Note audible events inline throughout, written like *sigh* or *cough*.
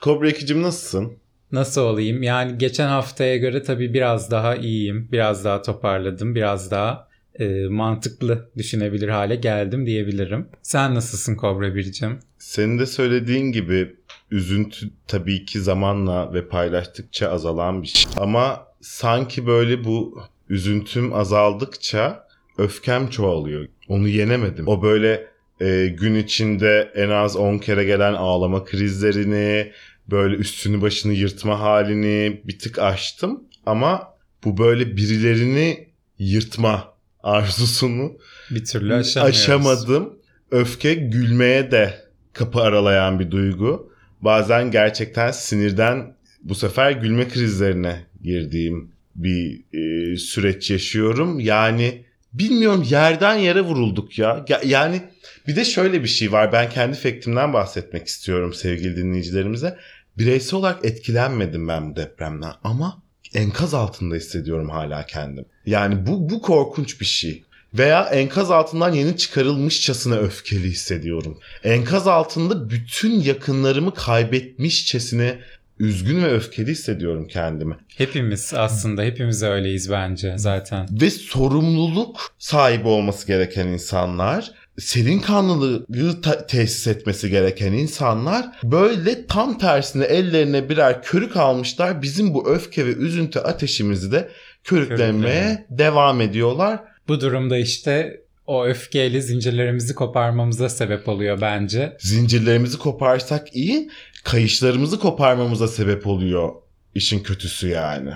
Kobra Ekicim nasılsın? Nasıl olayım? Yani geçen haftaya göre tabii biraz daha iyiyim. Biraz daha toparladım. Biraz daha e, mantıklı düşünebilir hale geldim diyebilirim. Sen nasılsın Kobra Bircim? Senin de söylediğin gibi üzüntü tabii ki zamanla ve paylaştıkça azalan bir şey. Ama sanki böyle bu üzüntüm azaldıkça öfkem çoğalıyor. Onu yenemedim. O böyle e, gün içinde en az 10 kere gelen ağlama krizlerini, böyle üstünü başını yırtma halini bir tık aştım. Ama bu böyle birilerini yırtma arzusunu bir türlü aşamadım. Öfke gülmeye de kapı aralayan bir duygu. Bazen gerçekten sinirden bu sefer gülme krizlerine girdiğim bir e, süreç yaşıyorum. Yani bilmiyorum yerden yere vurulduk ya. Yani bir de şöyle bir şey var. Ben kendi fektimden bahsetmek istiyorum sevgili dinleyicilerimize. Bireysel olarak etkilenmedim ben bu depremden ama enkaz altında hissediyorum hala kendim. Yani bu bu korkunç bir şey. Veya enkaz altından yeni çıkarılmışçasına öfkeli hissediyorum. Enkaz altında bütün yakınlarımı kaybetmişçesine üzgün ve öfkeli hissediyorum kendimi. Hepimiz aslında hepimiz öyleyiz bence zaten. Ve sorumluluk sahibi olması gereken insanlar serin kanlılığı ta- tesis etmesi gereken insanlar böyle tam tersine ellerine birer körük almışlar. Bizim bu öfke ve üzüntü ateşimizi de körüklemeye Körükleme. devam ediyorlar. Bu durumda işte o öfkeyle zincirlerimizi koparmamıza sebep oluyor bence. Zincirlerimizi koparsak iyi, kayışlarımızı koparmamıza sebep oluyor işin kötüsü yani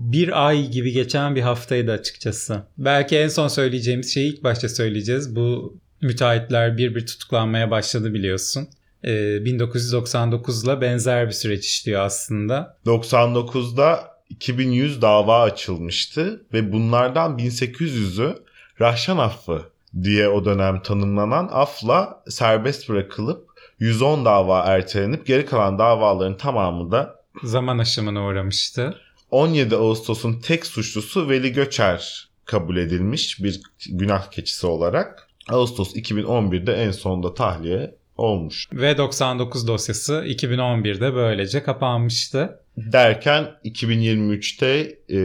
bir ay gibi geçen bir haftaydı açıkçası. Belki en son söyleyeceğimiz şeyi ilk başta söyleyeceğiz. Bu müteahhitler bir bir tutuklanmaya başladı biliyorsun. Ee, 1999'la benzer bir süreç işliyor aslında. 99'da 2100 dava açılmıştı ve bunlardan 1800'ü Rahşan affı diye o dönem tanımlanan afla serbest bırakılıp 110 dava ertelenip geri kalan davaların tamamı da zaman aşımına uğramıştı. 17 Ağustos'un tek suçlusu Veli Göçer kabul edilmiş bir günah keçisi olarak. Ağustos 2011'de en sonunda tahliye olmuş. Ve 99 dosyası 2011'de böylece kapanmıştı. Derken 2023'te e,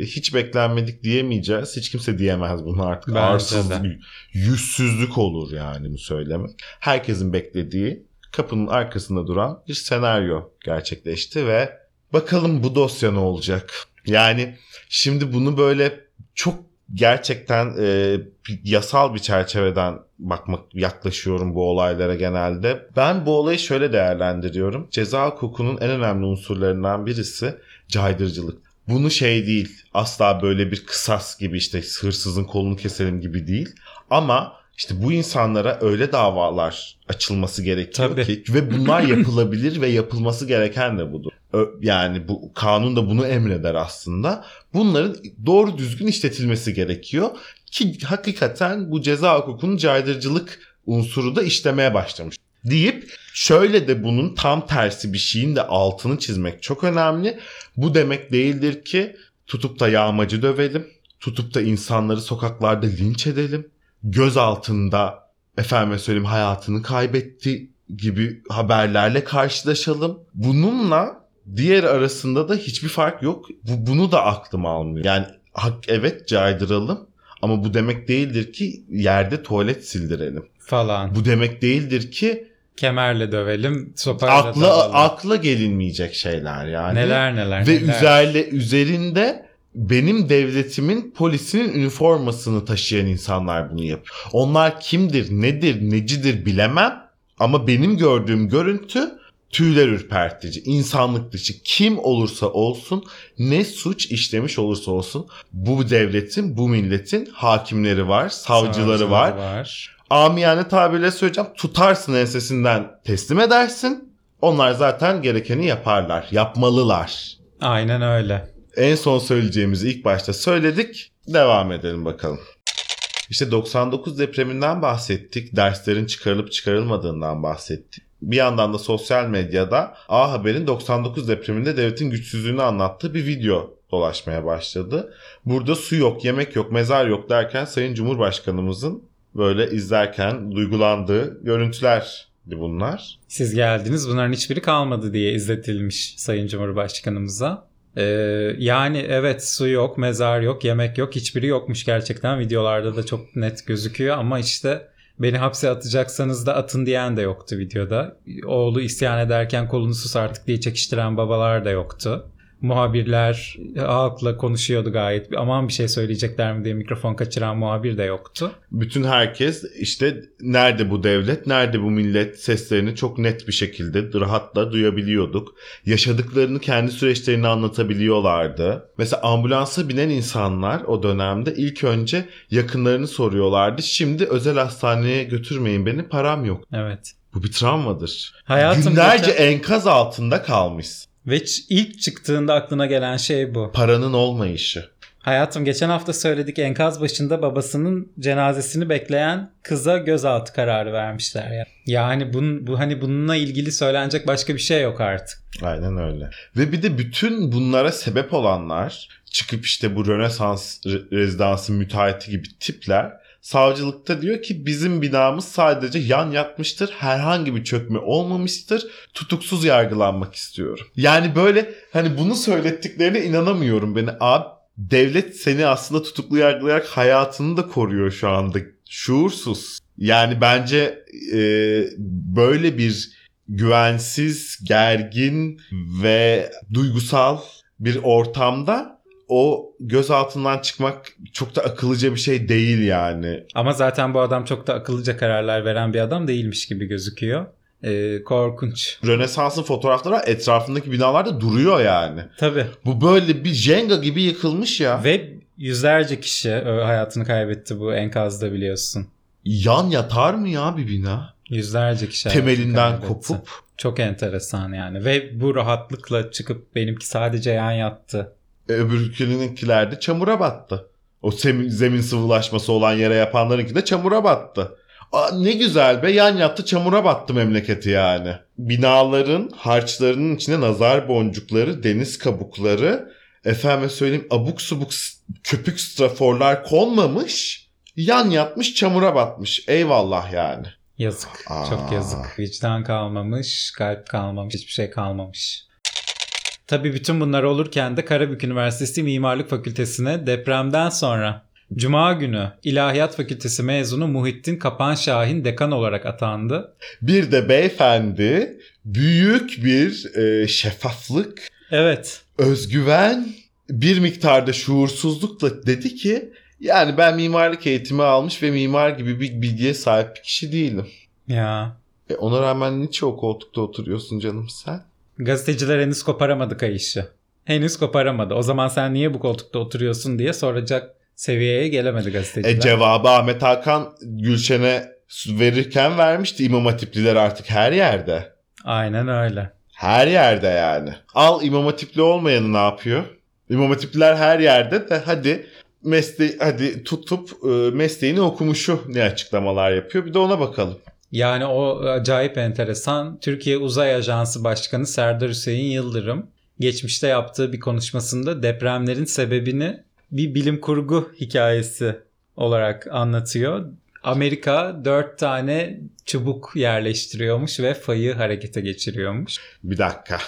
hiç beklenmedik diyemeyeceğiz. Hiç kimse diyemez bunu artık. Bence Arsızlık, de. yüzsüzlük olur yani bu söylemek. Herkesin beklediği kapının arkasında duran bir senaryo gerçekleşti ve Bakalım bu dosya ne olacak? Yani şimdi bunu böyle çok gerçekten e, yasal bir çerçeveden bakmak yaklaşıyorum bu olaylara genelde. Ben bu olayı şöyle değerlendiriyorum. Ceza hukukunun en önemli unsurlarından birisi caydırıcılık. Bunu şey değil asla böyle bir kısas gibi işte hırsızın kolunu keselim gibi değil. Ama işte bu insanlara öyle davalar açılması gerekiyor Tabii. ki ve bunlar yapılabilir ve yapılması gereken de budur. Yani bu kanun da bunu emreder aslında. Bunların doğru düzgün işletilmesi gerekiyor ki hakikaten bu ceza hukukunun caydırıcılık unsuru da işlemeye başlamış deyip şöyle de bunun tam tersi bir şeyin de altını çizmek çok önemli. Bu demek değildir ki tutup da yağmacı dövelim, tutup da insanları sokaklarda linç edelim göz altında efendime söyleyeyim hayatını kaybetti gibi haberlerle karşılaşalım. Bununla diğer arasında da hiçbir fark yok. Bu, bunu da aklım almıyor. Yani hak, evet caydıralım ama bu demek değildir ki yerde tuvalet sildirelim. Falan. Bu demek değildir ki kemerle dövelim, sopayla akla, dövelim. Akla gelinmeyecek şeyler yani. Neler neler. Ve neler. üzerle üzerinde benim devletimin polisinin üniformasını taşıyan insanlar bunu yap. Onlar kimdir, nedir, necidir bilemem ama benim gördüğüm görüntü tüyler ürpertici, insanlık dışı kim olursa olsun, ne suç işlemiş olursa olsun bu devletin, bu milletin hakimleri var, savcıları Savcılar var. var. Amiyane tabirle söyleyeceğim tutarsın ensesinden teslim edersin. Onlar zaten gerekeni yaparlar, yapmalılar. Aynen öyle en son söyleyeceğimizi ilk başta söyledik. Devam edelim bakalım. İşte 99 depreminden bahsettik. Derslerin çıkarılıp çıkarılmadığından bahsettik. Bir yandan da sosyal medyada A Haber'in 99 depreminde devletin güçsüzlüğünü anlattığı bir video dolaşmaya başladı. Burada su yok, yemek yok, mezar yok derken Sayın Cumhurbaşkanımızın böyle izlerken duygulandığı görüntüler bunlar. Siz geldiniz bunların hiçbiri kalmadı diye izletilmiş Sayın Cumhurbaşkanımıza. Ee, yani evet su yok, mezar yok, yemek yok hiçbiri yokmuş gerçekten videolarda da çok net gözüküyor ama işte beni hapse atacaksanız da atın diyen de yoktu videoda. Oğlu isyan ederken kolunu sus artık diye çekiştiren babalar da yoktu muhabirler halkla konuşuyordu gayet. Aman bir şey söyleyecekler mi diye mikrofon kaçıran muhabir de yoktu. Bütün herkes işte nerede bu devlet, nerede bu millet seslerini çok net bir şekilde rahatla duyabiliyorduk. Yaşadıklarını kendi süreçlerini anlatabiliyorlardı. Mesela ambulansa binen insanlar o dönemde ilk önce yakınlarını soruyorlardı. Şimdi özel hastaneye götürmeyin beni param yok. Evet. Bu bir travmadır. Hayatım Günlerce geçen... enkaz altında kalmış. Ve ilk çıktığında aklına gelen şey bu. Paranın olmayışı. Hayatım geçen hafta söyledik enkaz başında babasının cenazesini bekleyen kıza gözaltı kararı vermişler ya. Yani bun, bu hani bununla ilgili söylenecek başka bir şey yok artık. Aynen öyle. Ve bir de bütün bunlara sebep olanlar çıkıp işte bu Rönesans rezidansı müteahhiti gibi tipler Savcılıkta diyor ki bizim binamız sadece yan yatmıştır. Herhangi bir çökme olmamıştır. Tutuksuz yargılanmak istiyorum. Yani böyle hani bunu söylettiklerine inanamıyorum beni. Abi devlet seni aslında tutuklu yargılayarak hayatını da koruyor şu anda. Şuursuz. Yani bence e, böyle bir güvensiz, gergin ve duygusal bir ortamda o göz altından çıkmak çok da akıllıca bir şey değil yani. Ama zaten bu adam çok da akıllıca kararlar veren bir adam değilmiş gibi gözüküyor. Ee, korkunç. Rönesans'ın fotoğrafları etrafındaki binalarda duruyor yani. Tabii. Bu böyle bir Jenga gibi yıkılmış ya. Ve yüzlerce kişi hayatını kaybetti bu enkazda biliyorsun. Yan yatar mı ya bir bina? Yüzlerce kişi temelinden kopup. Çok enteresan yani. Ve bu rahatlıkla çıkıp benimki sadece yan yattı öbürkününkiler de çamura battı. O zemin sıvılaşması olan yere yapanlarınki de çamura battı. Aa, ne güzel be yan yattı çamura battı memleketi yani. Binaların harçlarının içine nazar boncukları, deniz kabukları, efendime söyleyeyim abuk subuk köpük straforlar konmamış. Yan yatmış çamura batmış. Eyvallah yani. Yazık. Aa. Çok yazık. Vicdan kalmamış, kalp kalmamış, hiçbir şey kalmamış. Tabii bütün bunlar olurken de Karabük Üniversitesi Mimarlık Fakültesine depremden sonra Cuma günü İlahiyat Fakültesi mezunu Muhittin Kapan Şahin dekan olarak atandı. Bir de beyefendi büyük bir e, şeffaflık, evet, özgüven, bir miktarda şuursuzlukla dedi ki yani ben mimarlık eğitimi almış ve mimar gibi bir bilgiye sahip bir kişi değilim. Ya. E ona rağmen niçin o koltukta oturuyorsun canım sen? Gazeteciler henüz koparamadı kayışı. Henüz koparamadı. O zaman sen niye bu koltukta oturuyorsun diye soracak seviyeye gelemedi gazeteciler. E cevabı Ahmet Hakan Gülşen'e verirken vermişti İmam Hatipliler artık her yerde. Aynen öyle. Her yerde yani. Al İmam Hatipli olmayanı ne yapıyor? İmam Hatipliler her yerde de hadi mesleği hadi tutup e, mesleğini okumuşu ne açıklamalar yapıyor bir de ona bakalım. Yani o acayip enteresan. Türkiye Uzay Ajansı Başkanı Serdar Hüseyin Yıldırım geçmişte yaptığı bir konuşmasında depremlerin sebebini bir bilim kurgu hikayesi olarak anlatıyor. Amerika dört tane çubuk yerleştiriyormuş ve fayı harekete geçiriyormuş. Bir dakika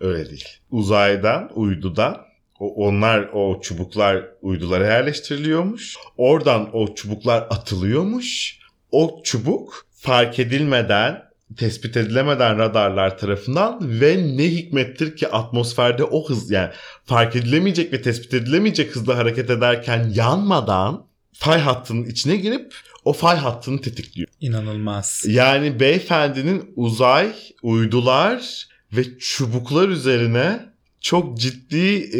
öyle değil. Uzaydan, uydudan onlar o çubuklar uydulara yerleştiriliyormuş. Oradan o çubuklar atılıyormuş. O çubuk fark edilmeden, tespit edilemeden radarlar tarafından ve ne hikmettir ki atmosferde o hız yani fark edilemeyecek ve tespit edilemeyecek hızla hareket ederken yanmadan fay hattının içine girip o fay hattını tetikliyor. İnanılmaz. Yani beyefendinin uzay, uydular ve çubuklar üzerine çok ciddi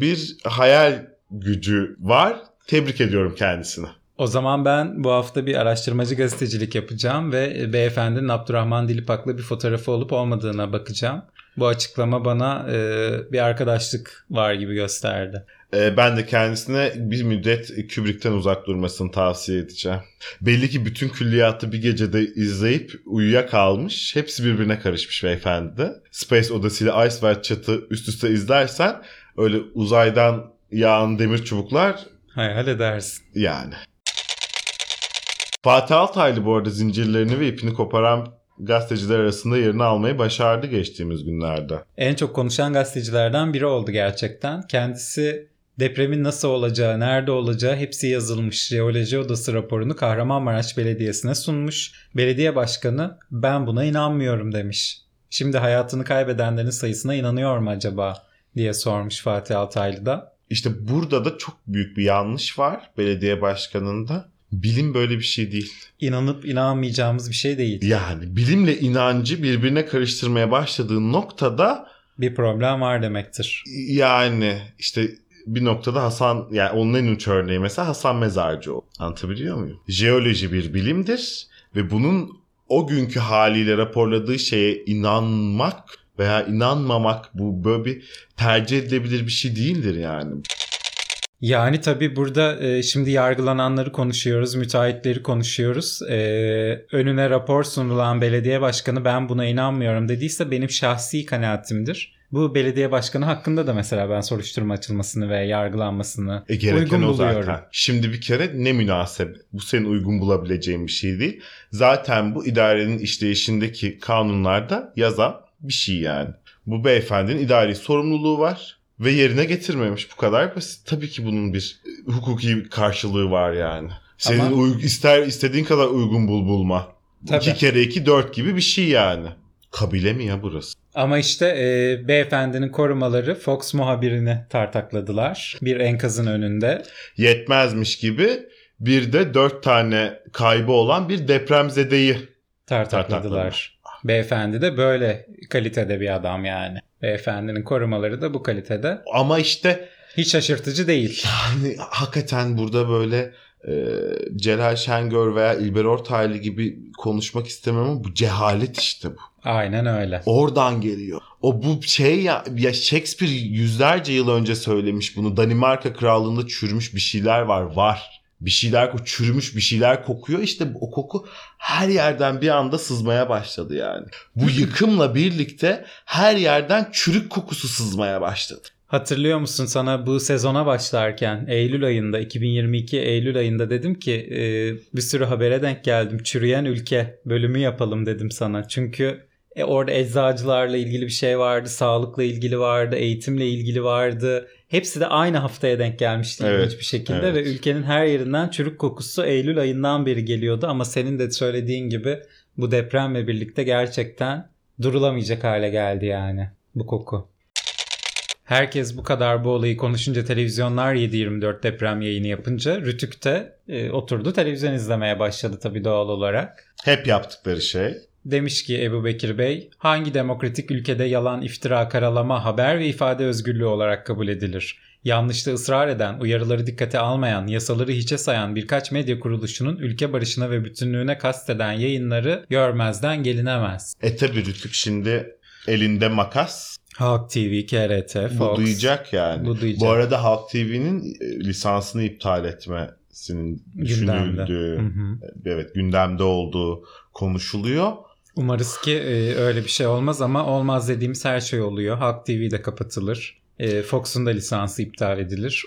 bir hayal gücü var. Tebrik ediyorum kendisini. O zaman ben bu hafta bir araştırmacı gazetecilik yapacağım ve beyefendinin Abdurrahman Dilipak'la bir fotoğrafı olup olmadığına bakacağım. Bu açıklama bana e, bir arkadaşlık var gibi gösterdi. E, ben de kendisine bir müddet Kubrick'ten uzak durmasını tavsiye edeceğim. Belli ki bütün külliyatı bir gecede izleyip uyuyakalmış. Hepsi birbirine karışmış beyefendi de. Space Odyssey ile Ice White Chat'ı üst üste izlersen öyle uzaydan yağan demir çubuklar Hayal edersin. Yani. Fatih Altaylı bu arada zincirlerini ve ipini koparan gazeteciler arasında yerini almayı başardı geçtiğimiz günlerde. En çok konuşan gazetecilerden biri oldu gerçekten. Kendisi depremin nasıl olacağı, nerede olacağı hepsi yazılmış. Jeoloji Odası raporunu Kahramanmaraş Belediyesi'ne sunmuş. Belediye başkanı ben buna inanmıyorum demiş. Şimdi hayatını kaybedenlerin sayısına inanıyor mu acaba diye sormuş Fatih Altaylı da. İşte burada da çok büyük bir yanlış var belediye başkanında. Bilim böyle bir şey değil. İnanıp inanmayacağımız bir şey değil. Yani bilimle inancı birbirine karıştırmaya başladığı noktada bir problem var demektir. Yani işte bir noktada Hasan yani onun en uç örneği mesela Hasan Mezarcıoğlu. Anlatabiliyor muyum? Jeoloji bir bilimdir ve bunun o günkü haliyle raporladığı şeye inanmak veya inanmamak bu böyle bir tercih edilebilir bir şey değildir yani. Yani tabii burada e, şimdi yargılananları konuşuyoruz, müteahhitleri konuşuyoruz. E, önüne rapor sunulan belediye başkanı ben buna inanmıyorum dediyse benim şahsi kanaatimdir. Bu belediye başkanı hakkında da mesela ben soruşturma açılmasını ve yargılanmasını e, uygun buluyorum. Zaten. Şimdi bir kere ne münasebet. Bu senin uygun bulabileceğin bir şey değil. Zaten bu idarenin işleyişindeki kanunlarda yazan bir şey yani. Bu beyefendinin idari sorumluluğu var ve yerine getirmemiş. Bu kadar basit. Tabii ki bunun bir hukuki karşılığı var yani. Senin Ama... uy- ister istediğin kadar uygun bul bulma. Tabii. İki kere iki dört gibi bir şey yani. Kabile mi ya burası? Ama işte e, beyefendinin korumaları Fox muhabirini tartakladılar. Bir enkazın önünde. Yetmezmiş gibi bir de dört tane kaybı olan bir depremzedeyi tartakladılar. tartakladılar. Beyefendi de böyle kalitede bir adam yani. Beyefendinin korumaları da bu kalitede. Ama işte hiç şaşırtıcı değil. Yani hakikaten burada böyle e, Celal Şengör veya İlber Ortaylı gibi konuşmak istemem ama bu cehalet işte bu. Aynen öyle. Oradan geliyor. O bu şey ya, ya Shakespeare yüzlerce yıl önce söylemiş bunu. Danimarka krallığında çürümüş bir şeyler var. Var. Bir şeyler çürümüş bir şeyler kokuyor. İşte o koku her yerden bir anda sızmaya başladı yani. Bu yıkımla birlikte her yerden çürük kokusu sızmaya başladı. Hatırlıyor musun sana bu sezona başlarken Eylül ayında 2022 Eylül ayında dedim ki e, bir sürü habere denk geldim. Çürüyen ülke bölümü yapalım dedim sana. Çünkü e, orada eczacılarla ilgili bir şey vardı, sağlıkla ilgili vardı, eğitimle ilgili vardı. Hepsi de aynı haftaya denk gelmişti evet, bir şekilde evet. ve ülkenin her yerinden çürük kokusu Eylül ayından beri geliyordu ama senin de söylediğin gibi bu depremle birlikte gerçekten durulamayacak hale geldi yani bu koku. Herkes bu kadar bu olayı konuşunca televizyonlar 7-24 deprem yayını yapınca Rütük'te e, oturdu televizyon izlemeye başladı tabii doğal olarak. Hep yaptıkları şey. Demiş ki Ebu Bekir Bey, hangi demokratik ülkede yalan, iftira, karalama, haber ve ifade özgürlüğü olarak kabul edilir? Yanlışta ısrar eden, uyarıları dikkate almayan, yasaları hiçe sayan birkaç medya kuruluşunun ülke barışına ve bütünlüğüne kasteden yayınları görmezden gelinemez. E tabi Rütük şimdi elinde makas. Halk TV, KRT, Fox. Bu duyacak yani. Bu, duyacak. bu arada Halk TV'nin e, lisansını iptal etmesinin düşünüldüğü, evet gündemde olduğu konuşuluyor. Umarız ki e, öyle bir şey olmaz ama olmaz dediğimiz her şey oluyor. Halk TV de kapatılır. E, Fox'un da lisansı iptal edilir.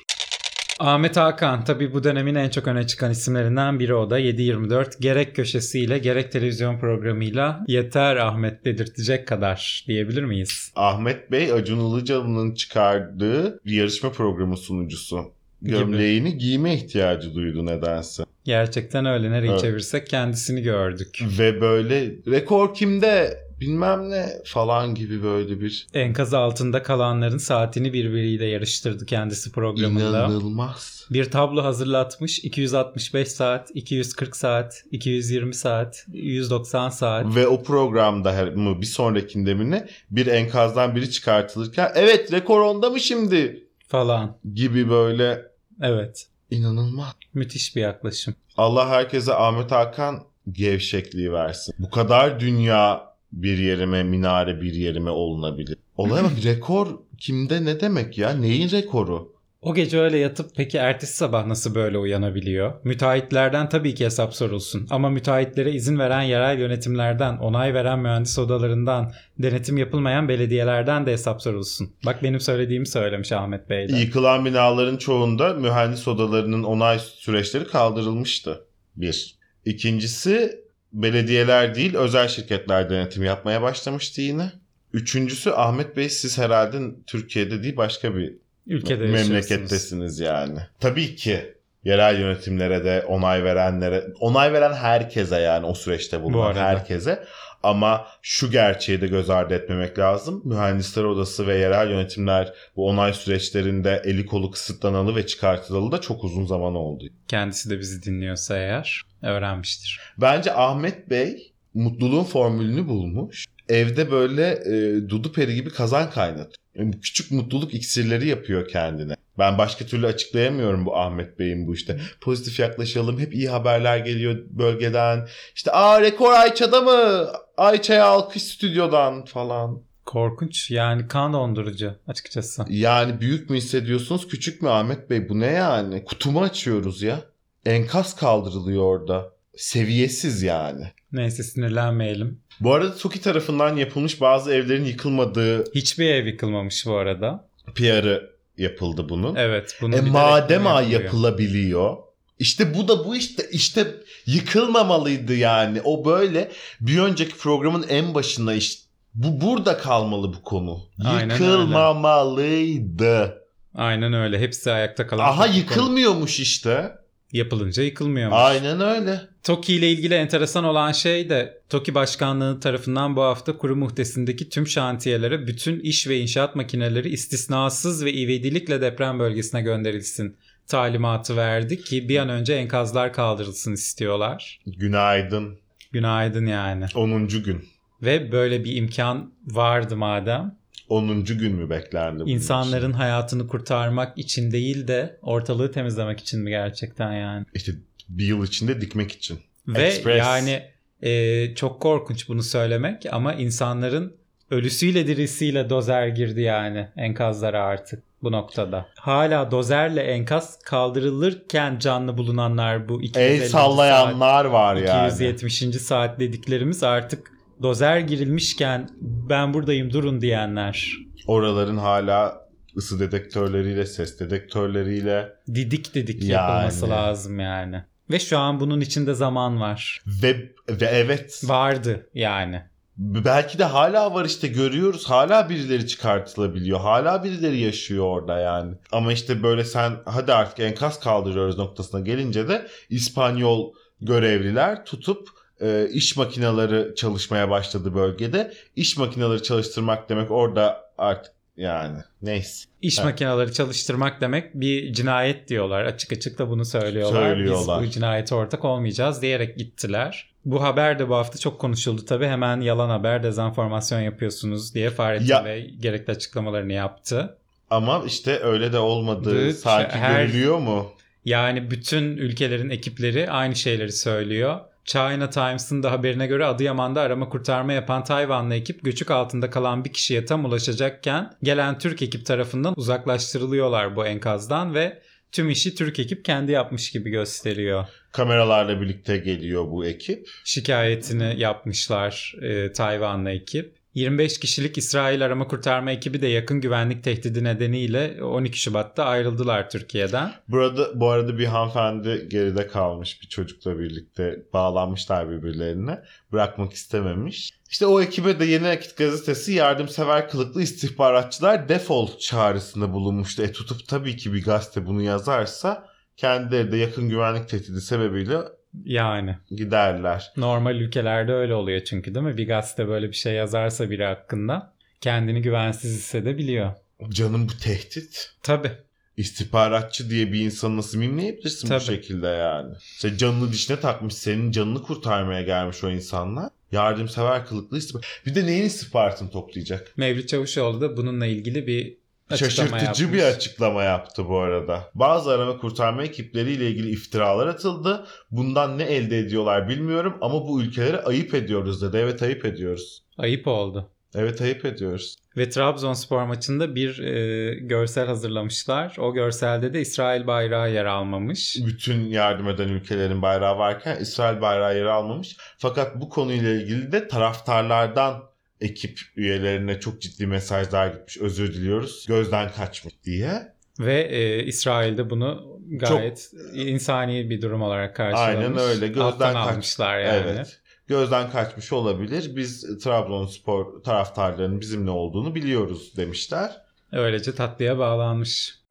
Ahmet Hakan tabii bu dönemin en çok öne çıkan isimlerinden biri o da 7-24 gerek köşesiyle gerek televizyon programıyla yeter Ahmet dedirtecek kadar diyebilir miyiz? Ahmet Bey Acun Ilıcalı'nın çıkardığı bir yarışma programı sunucusu. Gömleğini gibi. giyme ihtiyacı duydu nedense. Gerçekten öyle. Nereye evet. çevirsek kendisini gördük. Ve böyle rekor kimde bilmem ne falan gibi böyle bir... Enkaz altında kalanların saatini birbiriyle yarıştırdı kendisi programında. İnanılmaz. Bir tablo hazırlatmış. 265 saat, 240 saat, 220 saat, 190 saat. Ve o programda her, mı bir sonrakinde mi ne bir enkazdan biri çıkartılırken evet rekor onda mı şimdi? Falan. Gibi böyle. Evet. İnanılmaz. Müthiş bir yaklaşım. Allah herkese Ahmet Hakan gevşekliği versin. Bu kadar dünya bir yerime minare bir yerime olunabilir. Olaya bak *laughs* rekor kimde ne demek ya? Neyin rekoru? O gece öyle yatıp peki ertesi sabah nasıl böyle uyanabiliyor? Müteahhitlerden tabii ki hesap sorulsun. Ama müteahhitlere izin veren yerel yönetimlerden, onay veren mühendis odalarından, denetim yapılmayan belediyelerden de hesap sorulsun. Bak benim söylediğimi söylemiş Ahmet Bey de. Yıkılan binaların çoğunda mühendis odalarının onay süreçleri kaldırılmıştı. Bir. İkincisi belediyeler değil özel şirketler denetim yapmaya başlamıştı yine. Üçüncüsü Ahmet Bey siz herhalde Türkiye'de değil başka bir Ülkede memlekettesiniz yani. Tabii ki yerel yönetimlere de onay verenlere, onay veren herkese yani o süreçte bulunan herkese. Ama şu gerçeği de göz ardı etmemek lazım. Mühendisler Odası ve yerel yönetimler bu onay süreçlerinde eli kolu kısıtlanalı ve çıkartılalı da çok uzun zaman oldu. Kendisi de bizi dinliyorsa eğer öğrenmiştir. Bence Ahmet Bey mutluluğun formülünü bulmuş. Evde böyle e, dudu peri gibi kazan kaynatıyor. Küçük mutluluk iksirleri yapıyor kendine. Ben başka türlü açıklayamıyorum bu Ahmet Bey'in bu işte. Pozitif yaklaşalım. Hep iyi haberler geliyor bölgeden. İşte aa rekor Ayça'da mı? Ayça'ya alkış stüdyodan falan. Korkunç yani kan dondurucu açıkçası. Yani büyük mü hissediyorsunuz küçük mü Ahmet Bey bu ne yani? Kutumu açıyoruz ya. Enkaz kaldırılıyor orada. Seviyesiz yani. Neyse sinirlenmeyelim. Bu arada TOKİ tarafından yapılmış bazı evlerin yıkılmadığı... Hiçbir ev yıkılmamış bu arada. PR'ı yapıldı bunun. Evet. Bunu e madem ay yapılabiliyor. İşte bu da bu işte işte yıkılmamalıydı yani. O böyle bir önceki programın en başında işte bu burada kalmalı bu konu. Aynen Yıkılmamalıydı. Öyle. Aynen öyle. Hepsi ayakta kalan. Aha yıkılmıyormuş konu. işte yapılınca yıkılmıyormuş. Aynen öyle. TOKİ ile ilgili enteresan olan şey de TOKİ Başkanlığı tarafından bu hafta kuru muhtesindeki tüm şantiyelere bütün iş ve inşaat makineleri istisnasız ve ivedilikle deprem bölgesine gönderilsin talimatı verdi ki bir an önce enkazlar kaldırılsın istiyorlar. Günaydın. Günaydın yani. 10. gün. Ve böyle bir imkan vardı madem 10. gün mü beklendi? İnsanların için? hayatını kurtarmak için değil de ortalığı temizlemek için mi gerçekten yani? İşte bir yıl içinde dikmek için. Ve Express. yani e, çok korkunç bunu söylemek ama insanların ölüsüyle dirisiyle dozer girdi yani enkazlara artık bu noktada. Hala dozerle enkaz kaldırılırken canlı bulunanlar bu 250 El sallayanlar saat, var yani. 270. saat dediklerimiz artık dozer girilmişken ben buradayım durun diyenler. Oraların hala ısı dedektörleriyle, ses dedektörleriyle didik didik yani. yapılması lazım yani. Ve şu an bunun içinde zaman var. Ve, ve evet. Vardı yani. Belki de hala var işte görüyoruz. Hala birileri çıkartılabiliyor. Hala birileri yaşıyor orada yani. Ama işte böyle sen hadi artık enkaz kaldırıyoruz noktasına gelince de İspanyol görevliler tutup e, iş makineleri çalışmaya başladı bölgede. İş makineleri çalıştırmak demek orada artık yani neyse. İş evet. makineleri çalıştırmak demek bir cinayet diyorlar. Açık açık da bunu söylüyorlar. söylüyorlar. Biz bu cinayete ortak olmayacağız diyerek gittiler. Bu haber de bu hafta çok konuşuldu tabii. Hemen yalan haber, dezenformasyon yapıyorsunuz diye Fahrettin ya. Bey gerekli açıklamalarını yaptı. Ama işte öyle de olmadığı sanki her, görülüyor mu? Yani bütün ülkelerin ekipleri aynı şeyleri söylüyor. China Times'ın da haberine göre Adıyaman'da arama kurtarma yapan Tayvanlı ekip göçük altında kalan bir kişiye tam ulaşacakken gelen Türk ekip tarafından uzaklaştırılıyorlar bu enkazdan ve tüm işi Türk ekip kendi yapmış gibi gösteriyor. Kameralarla birlikte geliyor bu ekip. Şikayetini yapmışlar e, Tayvanlı ekip. 25 kişilik İsrail arama kurtarma ekibi de yakın güvenlik tehdidi nedeniyle 12 Şubat'ta ayrıldılar Türkiye'den. Burada bu arada bir hanımefendi geride kalmış bir çocukla birlikte bağlanmışlar birbirlerine. Bırakmak istememiş. İşte o ekibe de Yeni Akit gazetesi yardımsever kılıklı istihbaratçılar defol çağrısında bulunmuştu. E tutup tabii ki bir gazete bunu yazarsa kendileri de yakın güvenlik tehdidi sebebiyle yani. Giderler. Normal ülkelerde öyle oluyor çünkü değil mi? Bir gazete böyle bir şey yazarsa biri hakkında kendini güvensiz hissedebiliyor. Canım bu tehdit. Tabii. İstihbaratçı diye bir insanı nasıl mimleyebilirsin Tabii. bu şekilde yani? İşte canını dişine takmış, senin canını kurtarmaya gelmiş o insanlar. Yardımsever kılıklı istihbarat. Bir de neyin istihbaratını toplayacak? Mevlüt Çavuşoğlu da bununla ilgili bir Şaşırtıcı yapmış. bir açıklama yaptı bu arada. Bazı arama kurtarma ekipleriyle ilgili iftiralar atıldı. Bundan ne elde ediyorlar bilmiyorum ama bu ülkelere ayıp ediyoruz dedi. Evet ayıp ediyoruz. Ayıp oldu. Evet ayıp ediyoruz. Ve Trabzonspor maçında bir e, görsel hazırlamışlar. O görselde de İsrail bayrağı yer almamış. Bütün yardım eden ülkelerin bayrağı varken İsrail bayrağı yer almamış. Fakat bu konuyla ilgili de taraftarlardan ekip üyelerine çok ciddi mesajlar gitmiş. Özür diliyoruz. Gözden kaçmış diye. Ve e, İsrail'de bunu gayet çok, insani bir durum olarak karşılamış. Aynen öyle. Gözden kaçmışlar yani. Evet. gözden kaçmış olabilir. Biz Trabzonspor taraftarlarının bizimle olduğunu biliyoruz demişler. Öylece tatlıya bağlanmış.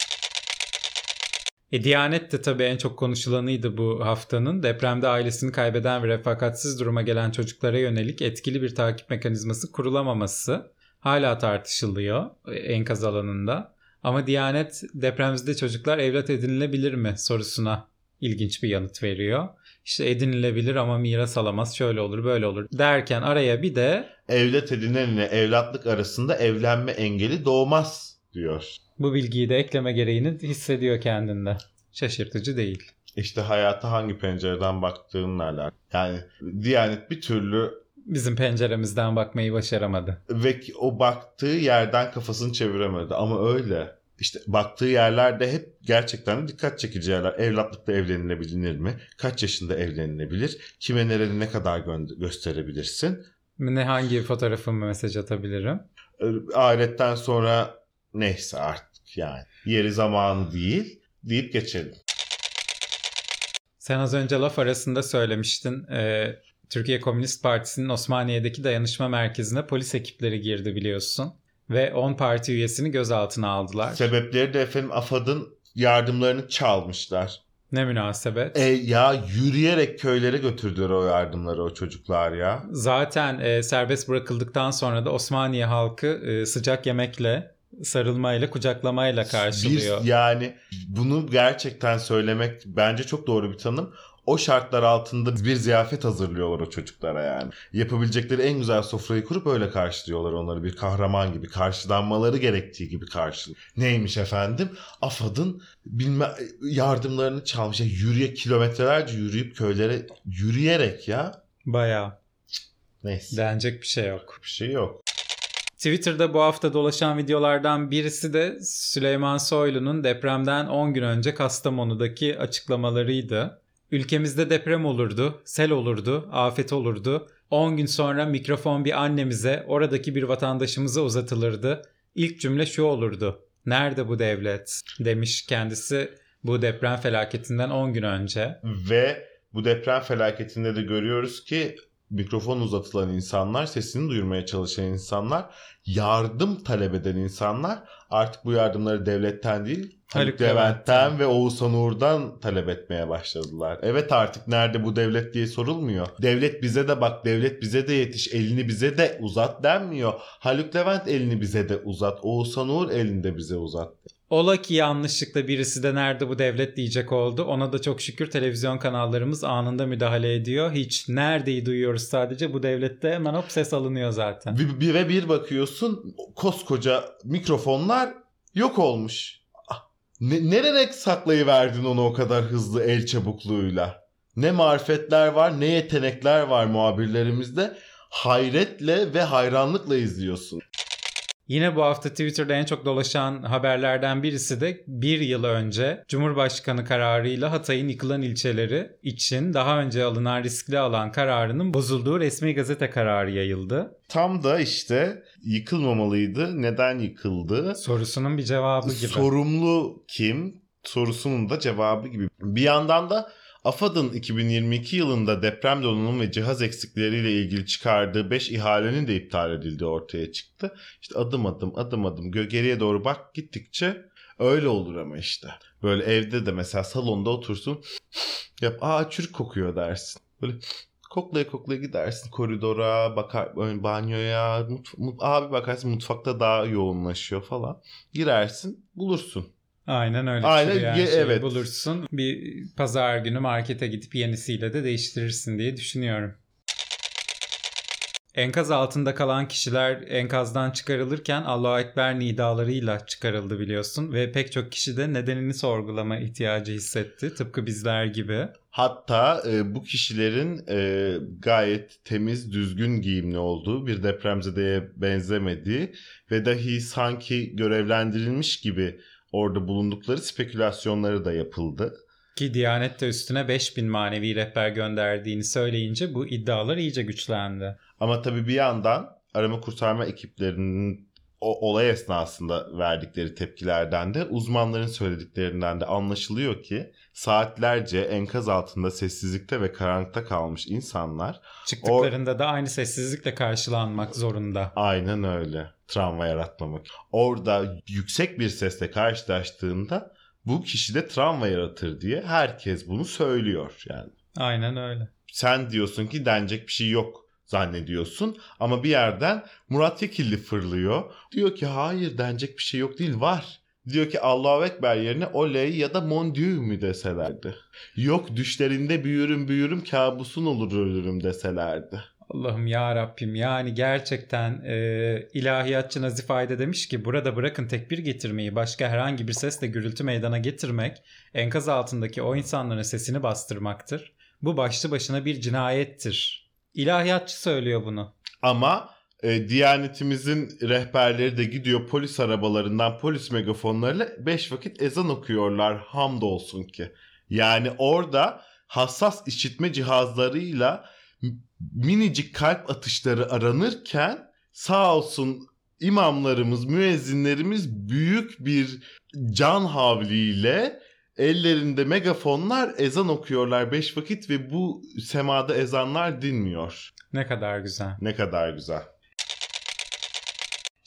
E, Diyanet de tabii en çok konuşulanıydı bu haftanın. Depremde ailesini kaybeden ve refakatsiz duruma gelen çocuklara yönelik etkili bir takip mekanizması kurulamaması hala tartışılıyor e, enkaz alanında. Ama Diyanet depremzede çocuklar evlat edinilebilir mi sorusuna ilginç bir yanıt veriyor. İşte edinilebilir ama miras alamaz şöyle olur böyle olur derken araya bir de evlat edinenle evlatlık arasında evlenme engeli doğmaz diyor. Bu bilgiyi de ekleme gereğini hissediyor kendinde. Şaşırtıcı değil. İşte hayata hangi pencereden baktığınla alakalı. Yani Diyanet bir türlü bizim penceremizden bakmayı başaramadı. Ve o baktığı yerden kafasını çeviremedi ama öyle. İşte baktığı yerlerde hep gerçekten de dikkat çekici yerler. Evlatlıkta evlenilebilir mi? Kaç yaşında evlenilebilir? Kime nerede ne kadar gö- gösterebilirsin? Ne hangi fotoğrafımı mesaj atabilirim? Ahiretten sonra neyse artık yani. Yeri zamanı değil deyip geçelim. Sen az önce laf arasında söylemiştin. Ee, Türkiye Komünist Partisi'nin Osmaniye'deki dayanışma merkezine polis ekipleri girdi biliyorsun. Ve 10 parti üyesini gözaltına aldılar. Sebepleri de efendim AFAD'ın yardımlarını çalmışlar. Ne münasebet. E, ya yürüyerek köylere götürdüler o yardımları o çocuklar ya. Zaten e, serbest bırakıldıktan sonra da Osmaniye halkı e, sıcak yemekle sarılmayla, kucaklamayla karşılıyor. Bir, yani bunu gerçekten söylemek bence çok doğru bir tanım. O şartlar altında bir ziyafet hazırlıyorlar o çocuklara yani. Yapabilecekleri en güzel sofrayı kurup öyle karşılıyorlar onları bir kahraman gibi. Karşılanmaları gerektiği gibi karşılıyor. Neymiş efendim? AFAD'ın bilme yardımlarını çalmış. Yani yürüye kilometrelerce yürüyüp köylere yürüyerek ya. Bayağı. Neyse. Denecek bir şey yok. Bir şey yok. Twitter'da bu hafta dolaşan videolardan birisi de Süleyman Soylu'nun depremden 10 gün önce Kastamonu'daki açıklamalarıydı. Ülkemizde deprem olurdu, sel olurdu, afet olurdu. 10 gün sonra mikrofon bir annemize, oradaki bir vatandaşımıza uzatılırdı. İlk cümle şu olurdu. Nerede bu devlet? Demiş kendisi bu deprem felaketinden 10 gün önce. Ve bu deprem felaketinde de görüyoruz ki mikrofon uzatılan insanlar, sesini duyurmaya çalışan insanlar, yardım talep eden insanlar artık bu yardımları devletten değil Haluk Levent'ten ve Oğuzhan Uğur'dan talep etmeye başladılar. Evet artık nerede bu devlet diye sorulmuyor. Devlet bize de bak, devlet bize de yetiş, elini bize de uzat denmiyor. Haluk Levent elini bize de uzat, Oğuzhan Uğur elini de bize uzat. Ola ki yanlışlıkla birisi de nerede bu devlet diyecek oldu. Ona da çok şükür televizyon kanallarımız anında müdahale ediyor. Hiç neredeyi duyuyoruz sadece bu devlette hemen hop ses alınıyor zaten. Bir, bir ve bir bakıyorsun koskoca mikrofonlar yok olmuş. Ah, ne, nereye saklayıverdin onu o kadar hızlı el çabukluğuyla? Ne marifetler var ne yetenekler var muhabirlerimizde. Hayretle ve hayranlıkla izliyorsun. Yine bu hafta Twitter'da en çok dolaşan haberlerden birisi de bir yıl önce Cumhurbaşkanı kararıyla Hatay'ın yıkılan ilçeleri için daha önce alınan riskli alan kararının bozulduğu resmi gazete kararı yayıldı. Tam da işte yıkılmamalıydı. Neden yıkıldı? Sorusunun bir cevabı gibi. Sorumlu kim? Sorusunun da cevabı gibi. Bir yandan da AFAD'ın 2022 yılında deprem donanım ve cihaz eksikleriyle ilgili çıkardığı 5 ihalenin de iptal edildiği ortaya çıktı. İşte adım adım adım adım geriye doğru bak gittikçe öyle olur ama işte. Böyle evde de mesela salonda otursun *sniffs* yap aa çürük kokuyor dersin. Böyle koklaya koklaya gidersin koridora, bakar banyoya, mut, mut, abi bakarsın mutfakta daha yoğunlaşıyor falan. Girersin, bulursun. Aynen öyle. Aynen yani ye, evet. bulursun. Bir pazar günü markete gidip yenisiyle de değiştirirsin diye düşünüyorum. Enkaz altında kalan kişiler enkazdan çıkarılırken Allahu Ekber nidalarıyla çıkarıldı biliyorsun ve pek çok kişi de nedenini sorgulama ihtiyacı hissetti tıpkı bizler gibi. Hatta e, bu kişilerin e, gayet temiz, düzgün giyimli olduğu, bir depremzedeye benzemediği ve dahi sanki görevlendirilmiş gibi orada bulundukları spekülasyonları da yapıldı. Ki Diyanet de üstüne 5000 manevi rehber gönderdiğini söyleyince bu iddialar iyice güçlendi. Ama tabii bir yandan arama kurtarma ekiplerinin o olay esnasında verdikleri tepkilerden de uzmanların söylediklerinden de anlaşılıyor ki saatlerce enkaz altında sessizlikte ve karanlıkta kalmış insanlar çıktıklarında or- da aynı sessizlikle karşılanmak zorunda. Aynen öyle. Travma yaratmamak. Orada yüksek bir sesle karşılaştığında bu kişide travma yaratır diye herkes bunu söylüyor yani. Aynen öyle. Sen diyorsun ki denecek bir şey yok zannediyorsun ama bir yerden Murat Yekilli fırlıyor. Diyor ki hayır denecek bir şey yok değil var. Diyor ki Allahu Ekber yerine oley ya da mon Dieu mü deselerdi. Yok düşlerinde büyürüm büyürüm kabusun olur ölürüm deselerdi. Allah'ım ya Rabbim yani gerçekten e, ilahiyatçı Nazif Ayda demiş ki burada bırakın tekbir getirmeyi başka herhangi bir sesle gürültü meydana getirmek enkaz altındaki o insanların sesini bastırmaktır. Bu başlı başına bir cinayettir. İlahiyatçı söylüyor bunu. Ama e, Diyanetimizin rehberleri de gidiyor polis arabalarından polis megafonlarıyla beş vakit ezan okuyorlar hamdolsun ki. Yani orada hassas işitme cihazlarıyla minicik kalp atışları aranırken sağ olsun imamlarımız, müezzinlerimiz büyük bir can havliyle ellerinde megafonlar ezan okuyorlar beş vakit ve bu semada ezanlar dinmiyor. Ne kadar güzel. Ne kadar güzel.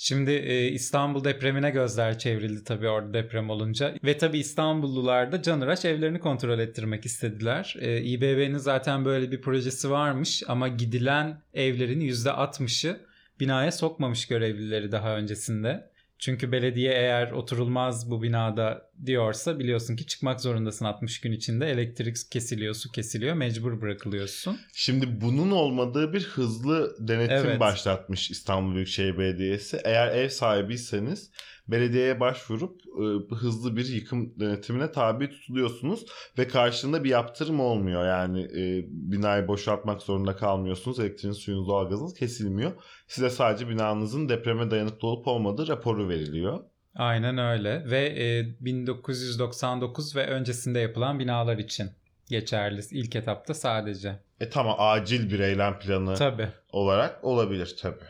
Şimdi e, İstanbul depremine gözler çevrildi tabii orada deprem olunca. Ve tabii İstanbullular da Canıraş evlerini kontrol ettirmek istediler. E, İBB'nin zaten böyle bir projesi varmış ama gidilen evlerin %60'ı binaya sokmamış görevlileri daha öncesinde. Çünkü belediye eğer oturulmaz bu binada diyorsa biliyorsun ki çıkmak zorundasın 60 gün içinde. Elektrik kesiliyor, su kesiliyor, mecbur bırakılıyorsun. Şimdi bunun olmadığı bir hızlı denetim evet. başlatmış İstanbul Büyükşehir Belediyesi. Eğer ev sahibiyseniz belediyeye başvurup e, hızlı bir yıkım denetimine tabi tutuluyorsunuz ve karşılığında bir yaptırım olmuyor. Yani e, binayı boşaltmak zorunda kalmıyorsunuz. Elektriğiniz, suyunuz, doğalgazınız kesilmiyor. Size sadece binanızın depreme dayanıklı olup olmadığı raporu veriliyor. Aynen öyle ve e, 1999 ve öncesinde yapılan binalar için geçerli ilk etapta sadece. E tamam acil bir eylem planı tabii. olarak olabilir tabii.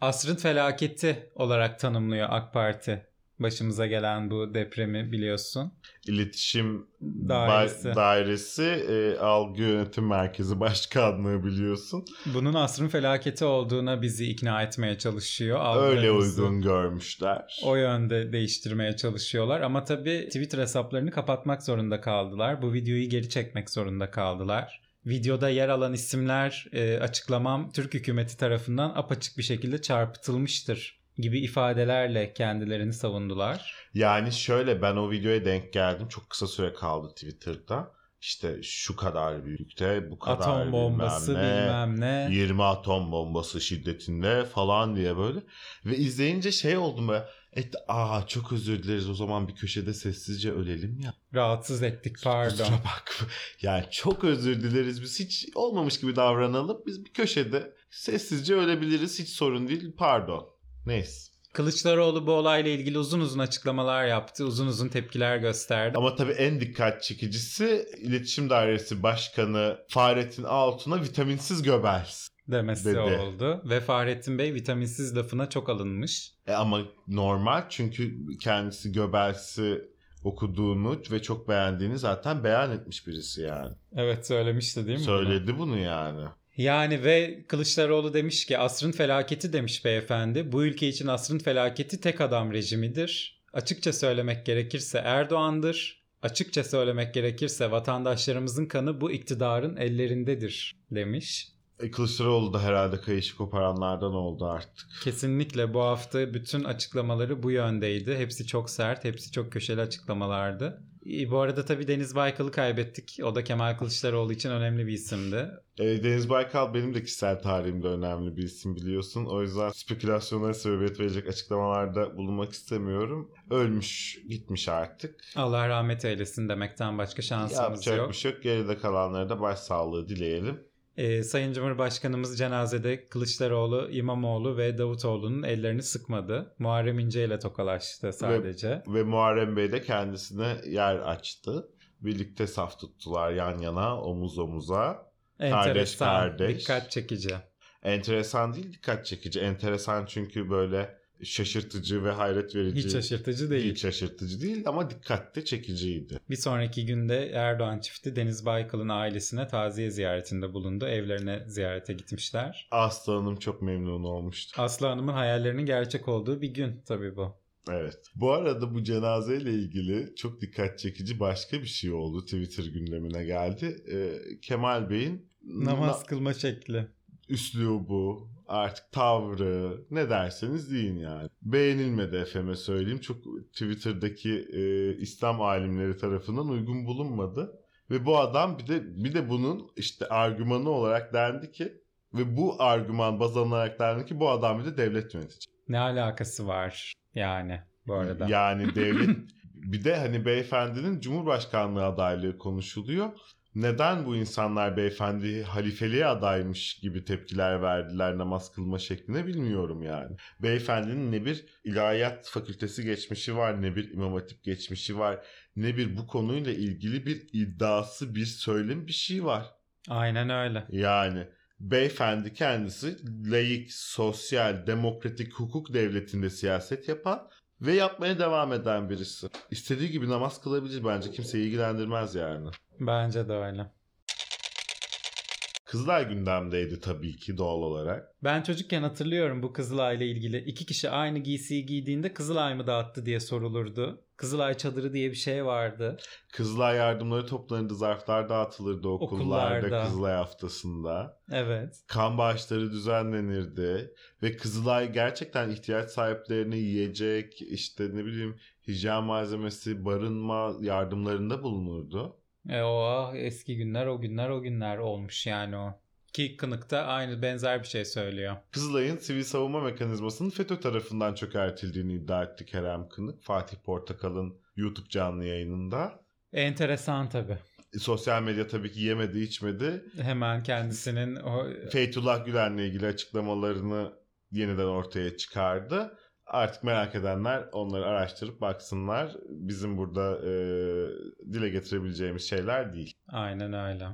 Asrın felaketi olarak tanımlıyor AK Parti başımıza gelen bu depremi biliyorsun. İletişim Dairesi, dairesi e, Algı Yönetim Merkezi *laughs* Başkanlığı biliyorsun. Bunun asrın felaketi olduğuna bizi ikna etmeye çalışıyor. Öyle uygun görmüşler. O yönde değiştirmeye çalışıyorlar ama tabii Twitter hesaplarını kapatmak zorunda kaldılar. Bu videoyu geri çekmek zorunda kaldılar. Videoda yer alan isimler e, açıklamam Türk hükümeti tarafından apaçık bir şekilde çarpıtılmıştır gibi ifadelerle kendilerini savundular. Yani şöyle ben o videoya denk geldim. Çok kısa süre kaldı Twitter'da. İşte şu kadar büyükte, bu kadar atom bombası bilmem ne, bilmem ne. 20 atom bombası şiddetinde falan diye böyle. Ve izleyince şey oldum böyle. Et, aa çok özür dileriz o zaman bir köşede sessizce ölelim ya. Rahatsız ettik pardon. Kusura bak. Yani çok özür dileriz biz hiç olmamış gibi davranalım. Biz bir köşede sessizce ölebiliriz hiç sorun değil pardon. Neyse. Kılıçdaroğlu bu olayla ilgili uzun uzun açıklamalar yaptı. Uzun uzun tepkiler gösterdi. Ama tabii en dikkat çekicisi İletişim Dairesi Başkanı Fahrettin Altun'a vitaminsiz Göbels demesi dedi. oldu. Ve Fahrettin Bey vitaminsiz lafına çok alınmış. E ama normal çünkü kendisi Göbels'i okuduğunu ve çok beğendiğini zaten beyan etmiş birisi yani. Evet söylemişti değil mi? Söyledi bunu, bunu yani. Yani ve Kılıçdaroğlu demiş ki asrın felaketi demiş beyefendi. Bu ülke için asrın felaketi tek adam rejimidir. Açıkça söylemek gerekirse Erdoğan'dır. Açıkça söylemek gerekirse vatandaşlarımızın kanı bu iktidarın ellerindedir demiş. E, Kılıçdaroğlu da herhalde kayışı koparanlardan oldu artık. Kesinlikle bu hafta bütün açıklamaları bu yöndeydi. Hepsi çok sert, hepsi çok köşeli açıklamalardı. E, bu arada tabii Deniz Baykal'ı kaybettik. O da Kemal Kılıçdaroğlu için önemli bir isimdi. E, Deniz Baykal benim de kişisel tarihimde önemli bir isim biliyorsun. O yüzden spekülasyonlara sebebiyet verecek açıklamalarda bulunmak istemiyorum. Ölmüş, gitmiş artık. Allah rahmet eylesin demekten başka şansımız Yapacak yok. Yapacak bir şey yok. Geride kalanlara da başsağlığı dileyelim. Ee, Sayın Cumhurbaşkanımız cenazede Kılıçdaroğlu, İmamoğlu ve Davutoğlu'nun ellerini sıkmadı. Muharrem İnce ile tokalaştı sadece. Ve, ve Muharrem Bey de kendisine yer açtı. Birlikte saf tuttular yan yana, omuz omuza. Enteresan, kardeş kardeş. Dikkat çekici. Enteresan değil dikkat çekici. Enteresan çünkü böyle şaşırtıcı ve hayret verici. Hiç şaşırtıcı değil. Hiç şaşırtıcı değil ama dikkatte çekiciydi. Bir sonraki günde Erdoğan çifti Deniz Baykal'ın ailesine taziye ziyaretinde bulundu. Evlerine ziyarete gitmişler. Aslı Hanım çok memnun olmuştu. Aslı Hanım'ın hayallerinin gerçek olduğu bir gün tabii bu. Evet. Bu arada bu cenazeyle ilgili çok dikkat çekici başka bir şey oldu. Twitter gündemine geldi. Ee, Kemal Bey'in namaz na- kılma şekli. Üslubu, artık tavrı ne derseniz deyin yani. Beğenilmedi efeme söyleyeyim. Çok Twitter'daki e, İslam alimleri tarafından uygun bulunmadı. Ve bu adam bir de bir de bunun işte argümanı olarak dendi ki ve bu argüman baz alınarak dendi ki bu adam bir de devlet yönetici. Ne alakası var yani bu arada? Yani *laughs* devlet bir de hani beyefendinin Cumhurbaşkanlığı adaylığı konuşuluyor neden bu insanlar beyefendi halifeliğe adaymış gibi tepkiler verdiler namaz kılma şekline bilmiyorum yani. Beyefendinin ne bir ilahiyat fakültesi geçmişi var ne bir imam hatip geçmişi var ne bir bu konuyla ilgili bir iddiası bir söylem bir şey var. Aynen öyle. Yani beyefendi kendisi layık, sosyal, demokratik hukuk devletinde siyaset yapan ve yapmaya devam eden birisi. İstediği gibi namaz kılabilir bence. Kimseyi ilgilendirmez yani. Bence de öyle. Kızılay gündemdeydi tabii ki doğal olarak. Ben çocukken hatırlıyorum bu Kızılay ile ilgili. İki kişi aynı giysiyi giydiğinde Kızılay mı dağıttı diye sorulurdu. Kızılay çadırı diye bir şey vardı. Kızılay yardımları toplanırdı, zarflar dağıtılırdı okullarda, okullarda. Kızılay haftasında. Evet. Kan bağışları düzenlenirdi ve Kızılay gerçekten ihtiyaç sahiplerine yiyecek, işte ne bileyim hijyen malzemesi, barınma yardımlarında bulunurdu. E o ah, eski günler o günler o günler olmuş yani o. Ki Kınık'ta aynı benzer bir şey söylüyor. Kızılay'ın sivil savunma mekanizmasının FETÖ tarafından çökertildiğini iddia etti Kerem Kınık. Fatih Portakal'ın YouTube canlı yayınında. Enteresan tabii. E, sosyal medya tabii ki yemedi içmedi. Hemen kendisinin o... Feytullah Gülen'le ilgili açıklamalarını yeniden ortaya çıkardı. Artık merak edenler onları araştırıp baksınlar. Bizim burada e, dile getirebileceğimiz şeyler değil. Aynen öyle.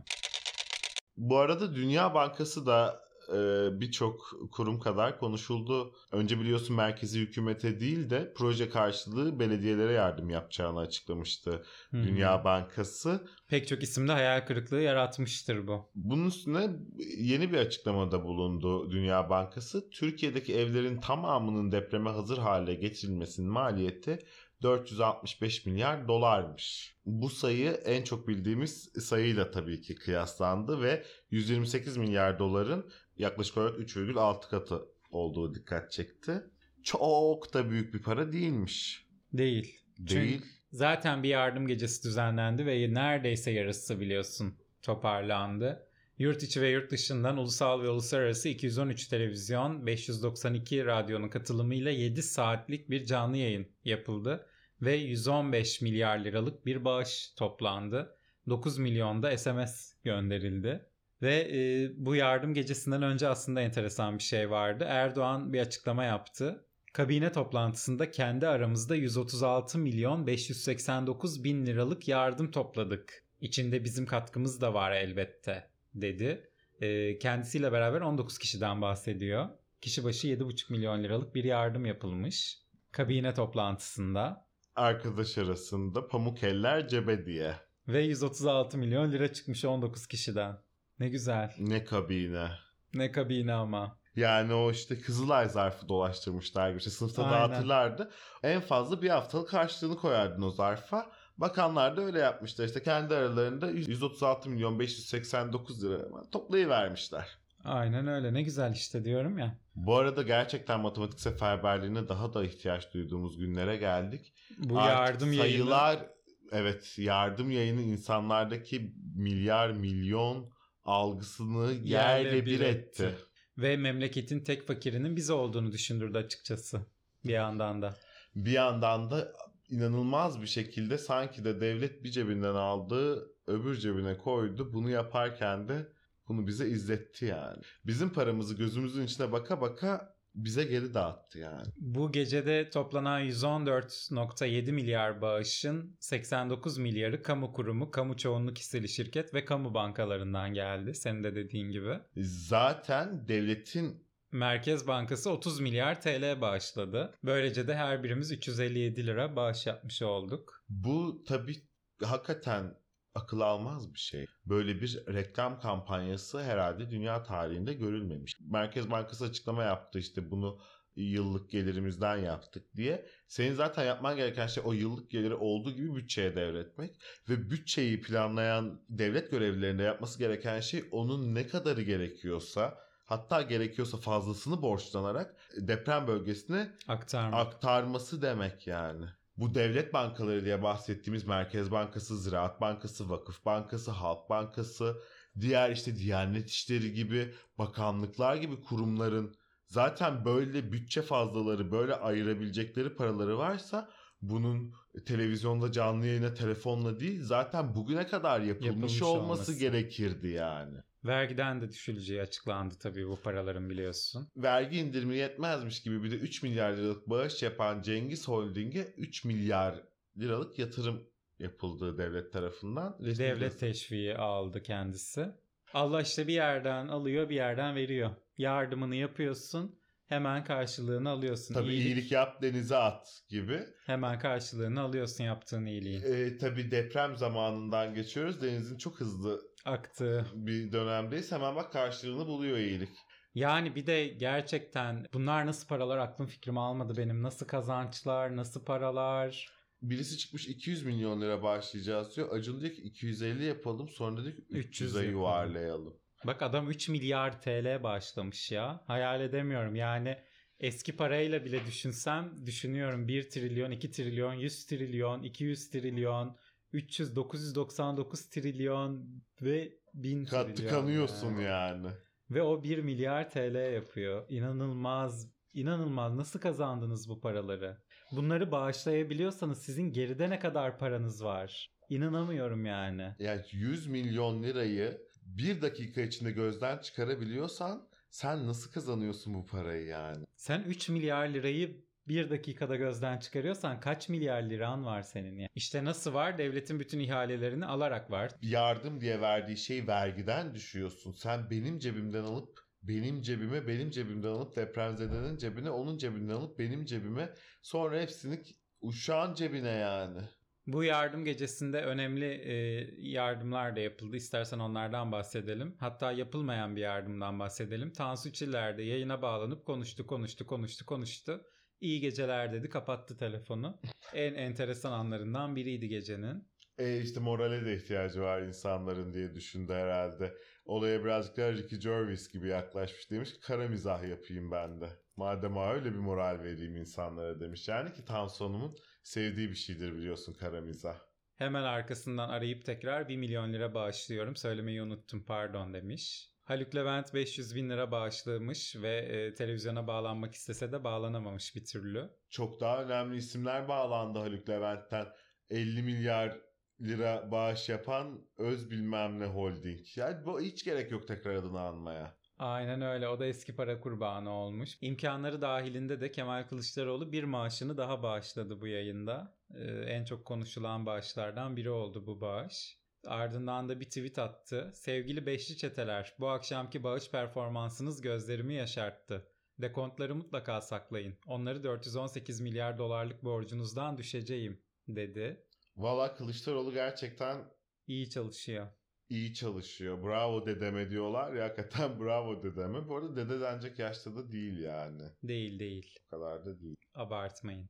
Bu arada Dünya Bankası da e, birçok kurum kadar konuşuldu. Önce biliyorsun merkezi hükümete değil de proje karşılığı belediyelere yardım yapacağını açıklamıştı Hı-hı. Dünya Bankası. Pek çok isimde hayal kırıklığı yaratmıştır bu. Bunun üstüne yeni bir açıklamada bulundu Dünya Bankası. Türkiye'deki evlerin tamamının depreme hazır hale getirilmesinin maliyeti 465 milyar dolarmış. Bu sayı en çok bildiğimiz sayıyla tabii ki kıyaslandı ve 128 milyar doların yaklaşık olarak 3,6 katı olduğu dikkat çekti. Çok da büyük bir para değilmiş. Değil. Değil. Çünkü zaten bir yardım gecesi düzenlendi ve neredeyse yarısı biliyorsun toparlandı. Yurt içi ve yurt dışından ulusal ve uluslararası 213 televizyon, 592 radyonun katılımıyla 7 saatlik bir canlı yayın yapıldı ve 115 milyar liralık bir bağış toplandı. 9 milyon da SMS gönderildi. Ve e, bu yardım gecesinden önce aslında enteresan bir şey vardı. Erdoğan bir açıklama yaptı. Kabine toplantısında kendi aramızda 136 milyon 589 bin liralık yardım topladık. İçinde bizim katkımız da var elbette dedi. E, kendisiyle beraber 19 kişiden bahsediyor. Kişi başı 7,5 milyon liralık bir yardım yapılmış. Kabine toplantısında arkadaş arasında pamuk eller cebe diye. Ve 136 milyon lira çıkmış 19 kişiden. Ne güzel. Ne kabine. Ne kabine ama. Yani o işte Kızılay zarfı dolaştırmışlar gibi. İşte sınıfta Aynen. dağıtırlardı. En fazla bir haftalık karşılığını koyardın o zarfa. Bakanlar da öyle yapmışlar. İşte kendi aralarında 136 milyon 589 lira toplayıvermişler. Aynen öyle. Ne güzel işte diyorum ya. Bu arada gerçekten matematik seferberliğine daha da ihtiyaç duyduğumuz günlere geldik. Bu Artık yardım sayılar yayını... evet yardım yayını insanlardaki milyar milyon algısını yerle, yerle bir etti. etti. Ve memleketin tek fakirinin biz olduğunu düşündürdü açıkçası bir yandan da. Bir yandan da inanılmaz bir şekilde sanki de devlet bir cebinden aldı öbür cebine koydu. Bunu yaparken de bunu bize izletti yani. Bizim paramızı gözümüzün içine baka baka bize geri dağıttı yani. Bu gecede toplanan 114.7 milyar bağışın 89 milyarı kamu kurumu, kamu çoğunluk hisseli şirket ve kamu bankalarından geldi. Senin de dediğin gibi. Zaten devletin Merkez Bankası 30 milyar TL bağışladı. Böylece de her birimiz 357 lira bağış yapmış olduk. Bu tabii hakikaten akıl almaz bir şey. Böyle bir reklam kampanyası herhalde dünya tarihinde görülmemiş. Merkez Bankası açıklama yaptı işte bunu yıllık gelirimizden yaptık diye. Senin zaten yapman gereken şey o yıllık geliri olduğu gibi bütçeye devretmek ve bütçeyi planlayan devlet görevlilerinde yapması gereken şey onun ne kadarı gerekiyorsa hatta gerekiyorsa fazlasını borçlanarak deprem bölgesine Aktarma. aktarması demek yani. Bu devlet bankaları diye bahsettiğimiz Merkez Bankası, Ziraat Bankası, Vakıf Bankası, Halk Bankası, diğer işte Diyanet İşleri gibi bakanlıklar gibi kurumların zaten böyle bütçe fazlaları, böyle ayırabilecekleri paraları varsa bunun televizyonda canlı yayına telefonla değil zaten bugüne kadar yapılmış, Yapılmış olması, olması. gerekirdi yani. Vergiden de düşüleceği açıklandı tabii bu paraların biliyorsun. Vergi indirimi yetmezmiş gibi bir de 3 milyar liralık bağış yapan Cengiz Holding'e 3 milyar liralık yatırım yapıldığı devlet tarafından. Ve devlet teşviği aldı kendisi. Allah işte bir yerden alıyor bir yerden veriyor. Yardımını yapıyorsun hemen karşılığını alıyorsun. Tabii İyilik, iyilik yap denize at gibi. Hemen karşılığını alıyorsun yaptığın iyiliğin. Ee, tabii deprem zamanından geçiyoruz. Denizin çok hızlı Aktığı. bir dönemdeyiz. Hemen bak karşılığını buluyor iyilik. Yani bir de gerçekten bunlar nasıl paralar aklım fikrimi almadı benim. Nasıl kazançlar, nasıl paralar. Birisi çıkmış 200 milyon lira başlayacağız diyor. Acun diyor ki 250 yapalım sonra diyor ki 300 300'e yapalım. yuvarlayalım. Bak adam 3 milyar TL bağışlamış ya. Hayal edemiyorum yani eski parayla bile düşünsem düşünüyorum 1 trilyon, 2 trilyon, 100 trilyon, 200 trilyon, 300, 999 trilyon ve 1000 Kat trilyon. tıkanıyorsun yani. yani. Ve o 1 milyar TL yapıyor. İnanılmaz. İnanılmaz. Nasıl kazandınız bu paraları? Bunları bağışlayabiliyorsanız sizin geride ne kadar paranız var? İnanamıyorum yani. Yani 100 milyon lirayı bir dakika içinde gözden çıkarabiliyorsan sen nasıl kazanıyorsun bu parayı yani? Sen 3 milyar lirayı bir dakikada gözden çıkarıyorsan kaç milyar liran var senin ya? İşte nasıl var? Devletin bütün ihalelerini alarak var. Yardım diye verdiği şey vergiden düşüyorsun. Sen benim cebimden alıp benim cebime, benim cebimden alıp depremzedenin cebine, onun cebinden alıp benim cebime sonra hepsini uşağın cebine yani. Bu yardım gecesinde önemli e, yardımlar da yapıldı. İstersen onlardan bahsedelim. Hatta yapılmayan bir yardımdan bahsedelim. Tansu Çiller de yayına bağlanıp konuştu, konuştu, konuştu, konuştu. İyi geceler dedi, kapattı telefonu. *laughs* En enteresan anlarından biriydi gecenin. E işte morale de ihtiyacı var insanların diye düşündü herhalde. Olaya birazcık daha Ricky Gervais gibi yaklaşmış demiş ki kara mizah yapayım ben de. Madem öyle bir moral vereyim insanlara demiş. Yani ki Tansu Hanım'ın sevdiği bir şeydir biliyorsun kara mizah. Hemen arkasından arayıp tekrar 1 milyon lira bağışlıyorum. Söylemeyi unuttum pardon demiş. Haluk Levent 500 bin lira bağışlamış ve e, televizyona bağlanmak istese de bağlanamamış bir türlü. Çok daha önemli isimler bağlandı Haluk Levent'ten. 50 milyar lira bağış yapan öz bilmem ne holding. Yani bu hiç gerek yok tekrar adını anmaya. Aynen öyle. O da eski para kurbanı olmuş. İmkanları dahilinde de Kemal Kılıçdaroğlu bir maaşını daha bağışladı bu yayında. Ee, en çok konuşulan bağışlardan biri oldu bu bağış. Ardından da bir tweet attı. Sevgili beşli çeteler, bu akşamki bağış performansınız gözlerimi yaşarttı. Dekontları mutlaka saklayın. Onları 418 milyar dolarlık borcunuzdan düşeceğim, dedi. Valla Kılıçdaroğlu gerçekten İyi çalışıyor. İyi çalışıyor. Bravo dedeme diyorlar ya hakikaten *laughs* bravo dedeme. Bu arada dede denecek yaşta da değil yani. Değil değil. O kadar da değil. Abartmayın.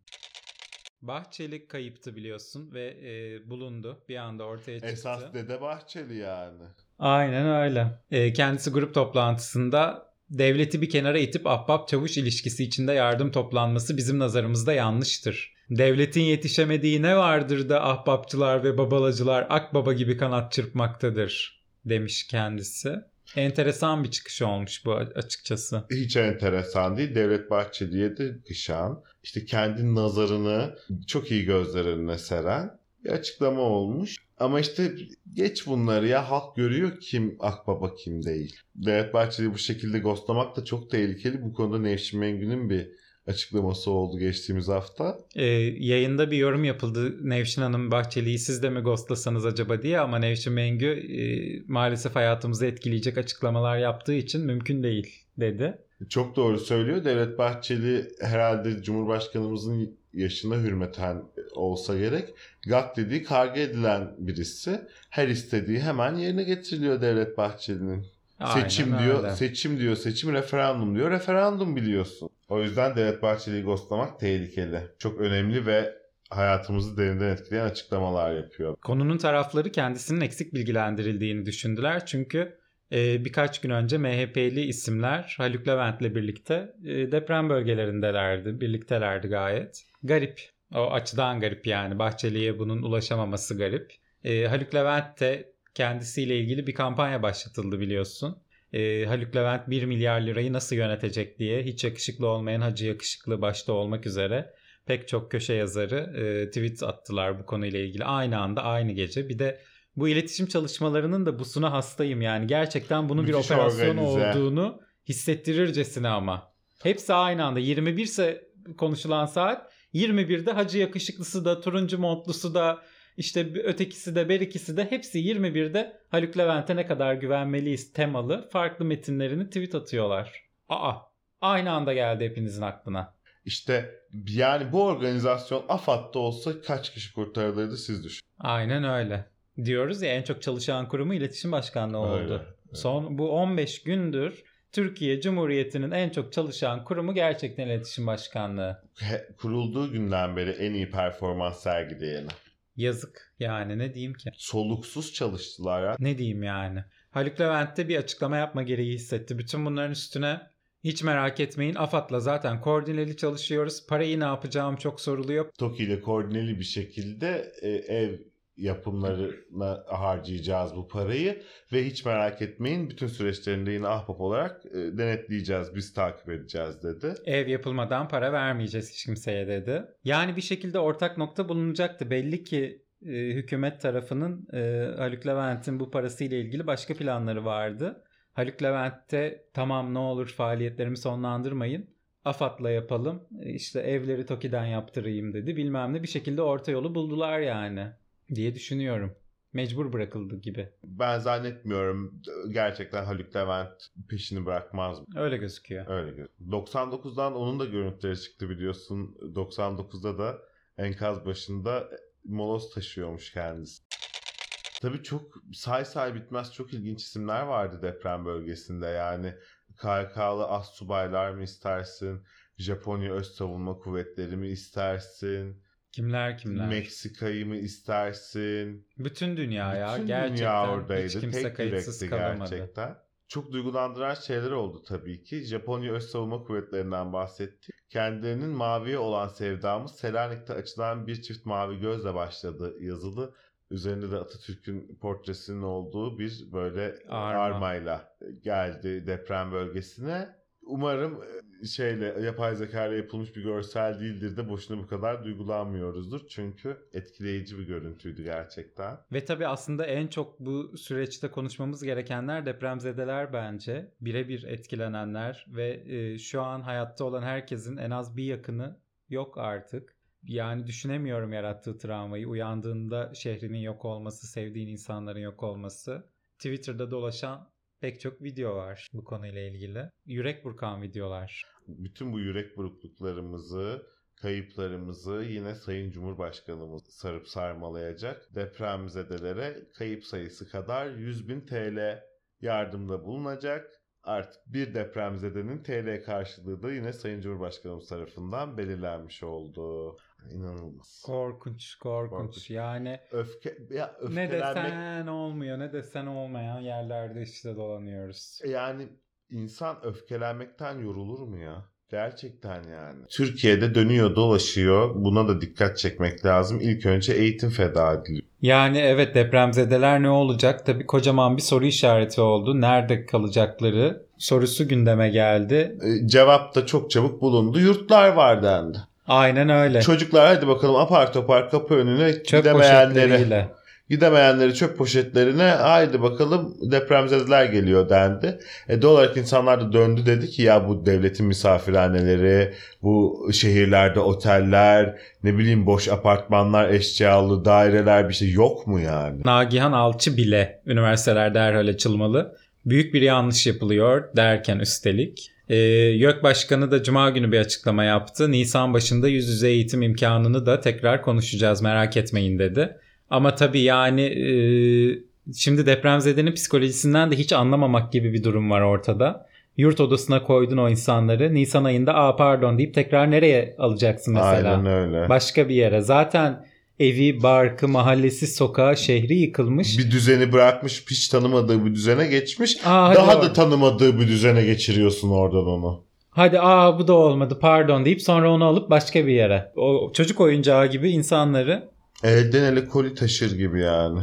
Bahçeli kayıptı biliyorsun ve e, bulundu. Bir anda ortaya çıktı. Esas dede Bahçeli yani. Aynen öyle. E, kendisi grup toplantısında devleti bir kenara itip ahbap çavuş ilişkisi içinde yardım toplanması bizim nazarımızda yanlıştır. Devletin yetişemediği ne vardır da ahbapçılar ve babalacılar akbaba gibi kanat çırpmaktadır demiş kendisi. Enteresan bir çıkış olmuş bu açıkçası. Hiç enteresan değil. Devlet Bahçeli'ye de kışan, işte kendi nazarını çok iyi gözler önüne seren bir açıklama olmuş. Ama işte geç bunları ya halk görüyor kim akbaba kim değil. Devlet Bahçeli'yi bu şekilde ghostlamak da çok tehlikeli. Bu konuda Nevşin Mengü'nün bir açıklaması oldu geçtiğimiz hafta. E, yayında bir yorum yapıldı. Nevşin Hanım Bahçeli'yi siz de mi ghostlasanız acaba diye ama Nevşin Mengü e, maalesef hayatımızı etkileyecek açıklamalar yaptığı için mümkün değil dedi. Çok doğru söylüyor. Devlet Bahçeli herhalde Cumhurbaşkanımızın yaşına hürmeten olsa gerek. GAK dediği karga edilen birisi. Her istediği hemen yerine getiriliyor Devlet Bahçeli'nin. Aynen seçim diyor, öyle. seçim diyor, seçim referandum diyor. Referandum biliyorsun. O yüzden Devlet Bahçeli'yi ghostlamak tehlikeli. Çok önemli ve hayatımızı derinden etkileyen açıklamalar yapıyor. Konunun tarafları kendisinin eksik bilgilendirildiğini düşündüler. Çünkü e, birkaç gün önce MHP'li isimler Haluk Levent'le birlikte e, deprem bölgelerindelerdi. Birliktelerdi gayet. Garip. O açıdan garip yani. Bahçeli'ye bunun ulaşamaması garip. E, Haluk Levent de kendisiyle ilgili bir kampanya başlatıldı biliyorsun. E, Haluk Levent 1 milyar lirayı nasıl yönetecek diye hiç yakışıklı olmayan Hacı Yakışıklı başta olmak üzere pek çok köşe yazarı e, tweet attılar bu konuyla ilgili. Aynı anda aynı gece. Bir de bu iletişim çalışmalarının da busuna hastayım yani. Gerçekten bunun bir Müthiş operasyon organize. olduğunu hissettirircesine ama. Hepsi aynı anda. 21 ise konuşulan saat 21'de Hacı Yakışıklısı da turuncu montlusu da işte ötekisi de berikisi de hepsi 21'de Haluk Levent'e ne kadar güvenmeliyiz temalı farklı metinlerini tweet atıyorlar. Aa aynı anda geldi hepinizin aklına. İşte yani bu organizasyon AFAD'da olsa kaç kişi kurtarılırdı siz düşünün. Aynen öyle. Diyoruz ya en çok çalışan kurumu iletişim başkanlığı oldu. Öyle, öyle. Son bu 15 gündür Türkiye Cumhuriyeti'nin en çok çalışan kurumu gerçekten iletişim başkanlığı. Kurulduğu günden beri en iyi performans sergileyeni. Yazık yani ne diyeyim ki? Soluksuz çalıştılar ya. Ne diyeyim yani? Haluk Levent de bir açıklama yapma gereği hissetti. Bütün bunların üstüne hiç merak etmeyin AFAD'la zaten koordineli çalışıyoruz. Parayı ne yapacağım çok soruluyor. TOKİ ile koordineli bir şekilde e, ev yapımlarına harcayacağız bu parayı ve hiç merak etmeyin bütün süreçlerinde yine ahbap olarak e, denetleyeceğiz, biz takip edeceğiz dedi. Ev yapılmadan para vermeyeceğiz hiç kimseye dedi. Yani bir şekilde ortak nokta bulunacaktı. Belli ki e, hükümet tarafının e, Haluk Levent'in bu parasıyla ilgili başka planları vardı. Haluk Levent de tamam ne olur faaliyetlerimi sonlandırmayın. AFAD'la yapalım. E, işte evleri TOKİ'den yaptırayım dedi. Bilmem ne bir şekilde orta yolu buldular yani diye düşünüyorum. Mecbur bırakıldı gibi. Ben zannetmiyorum gerçekten Haluk Levent peşini bırakmaz mı? Öyle gözüküyor. Öyle gözüküyor. 99'dan onun da görüntüleri çıktı biliyorsun. 99'da da enkaz başında moloz taşıyormuş kendisi. Tabii çok say say bitmez çok ilginç isimler vardı deprem bölgesinde. Yani KK'lı as subaylar mı istersin? Japonya Öz Savunma Kuvvetleri mi istersin? Kimler kimler? Meksika'yı mı istersin? Bütün dünya ya Bütün gerçekten dünya oradaydı. hiç kimse Tek kayıtsız kalamadı. gerçekten. Çok duygulandıran şeyler oldu tabii ki. Japonya Öz Savunma Kuvvetleri'nden bahsetti. Kendilerinin maviye olan sevdamız Selanik'te açılan bir çift mavi gözle başladı yazılı. Üzerinde de Atatürk'ün portresinin olduğu bir böyle Arma. armayla geldi deprem bölgesine. Umarım e, şeyle yapay zeka ile yapılmış bir görsel değildir de boşuna bu kadar duygulanmıyoruzdur. Çünkü etkileyici bir görüntüydü gerçekten. Ve tabii aslında en çok bu süreçte konuşmamız gerekenler depremzedeler bence. Birebir etkilenenler ve e, şu an hayatta olan herkesin en az bir yakını yok artık. Yani düşünemiyorum yarattığı travmayı. Uyandığında şehrinin yok olması, sevdiğin insanların yok olması. Twitter'da dolaşan pek çok video var bu konuyla ilgili. Yürek burkan videolar. bütün bu yürek burukluklarımızı, kayıplarımızı yine Sayın Cumhurbaşkanımız sarıp sarmalayacak. Depremzedelere kayıp sayısı kadar 100 bin TL yardımda bulunacak. Artık bir depremzedenin TL karşılığı da yine Sayın Cumhurbaşkanımız tarafından belirlenmiş oldu. İnanılmaz. Korkunç, korkunç. Korkunç. Yani Öfke, ya ne öfkelenmek desen olmuyor, ne desen olmayan yerlerde işte dolanıyoruz. Yani insan öfkelenmekten yorulur mu ya? Gerçekten yani. Türkiye'de dönüyor dolaşıyor. Buna da dikkat çekmek lazım. İlk önce eğitim feda ediliyor. Yani evet depremzedeler ne olacak? Tabii kocaman bir soru işareti oldu. Nerede kalacakları sorusu gündeme geldi. Ee, Cevap da çok çabuk bulundu. Yurtlar var dendi. Aynen öyle. Çocuklar hadi bakalım apar topar kapı önüne Çöp gidemeyenlere, poşetleriyle. gidemeyenleri çöp poşetlerine haydi bakalım depremzedeler geliyor dendi. E doğal olarak insanlar da döndü dedi ki ya bu devletin misafirhaneleri, bu şehirlerde oteller, ne bileyim boş apartmanlar, eşyalı daireler bir şey yok mu yani? Nagihan Alçı bile üniversiteler derhal açılmalı. Büyük bir yanlış yapılıyor derken üstelik E, YÖK Başkanı da Cuma günü bir açıklama yaptı. Nisan başında yüz yüze eğitim imkanını da tekrar konuşacağız merak etmeyin dedi. Ama tabii yani e, şimdi depremzedenin psikolojisinden de hiç anlamamak gibi bir durum var ortada. Yurt odasına koydun o insanları. Nisan ayında aa pardon deyip tekrar nereye alacaksın mesela? Aynen öyle. Başka bir yere. Zaten evi, barkı, mahallesi, sokağı, şehri yıkılmış. Bir düzeni bırakmış, hiç tanımadığı bir düzene geçmiş. Aa, Daha da tanımadığı bir düzene geçiriyorsun oradan onu. Hadi aa bu da olmadı pardon deyip sonra onu alıp başka bir yere. O çocuk oyuncağı gibi insanları Elden ele koli taşır gibi yani.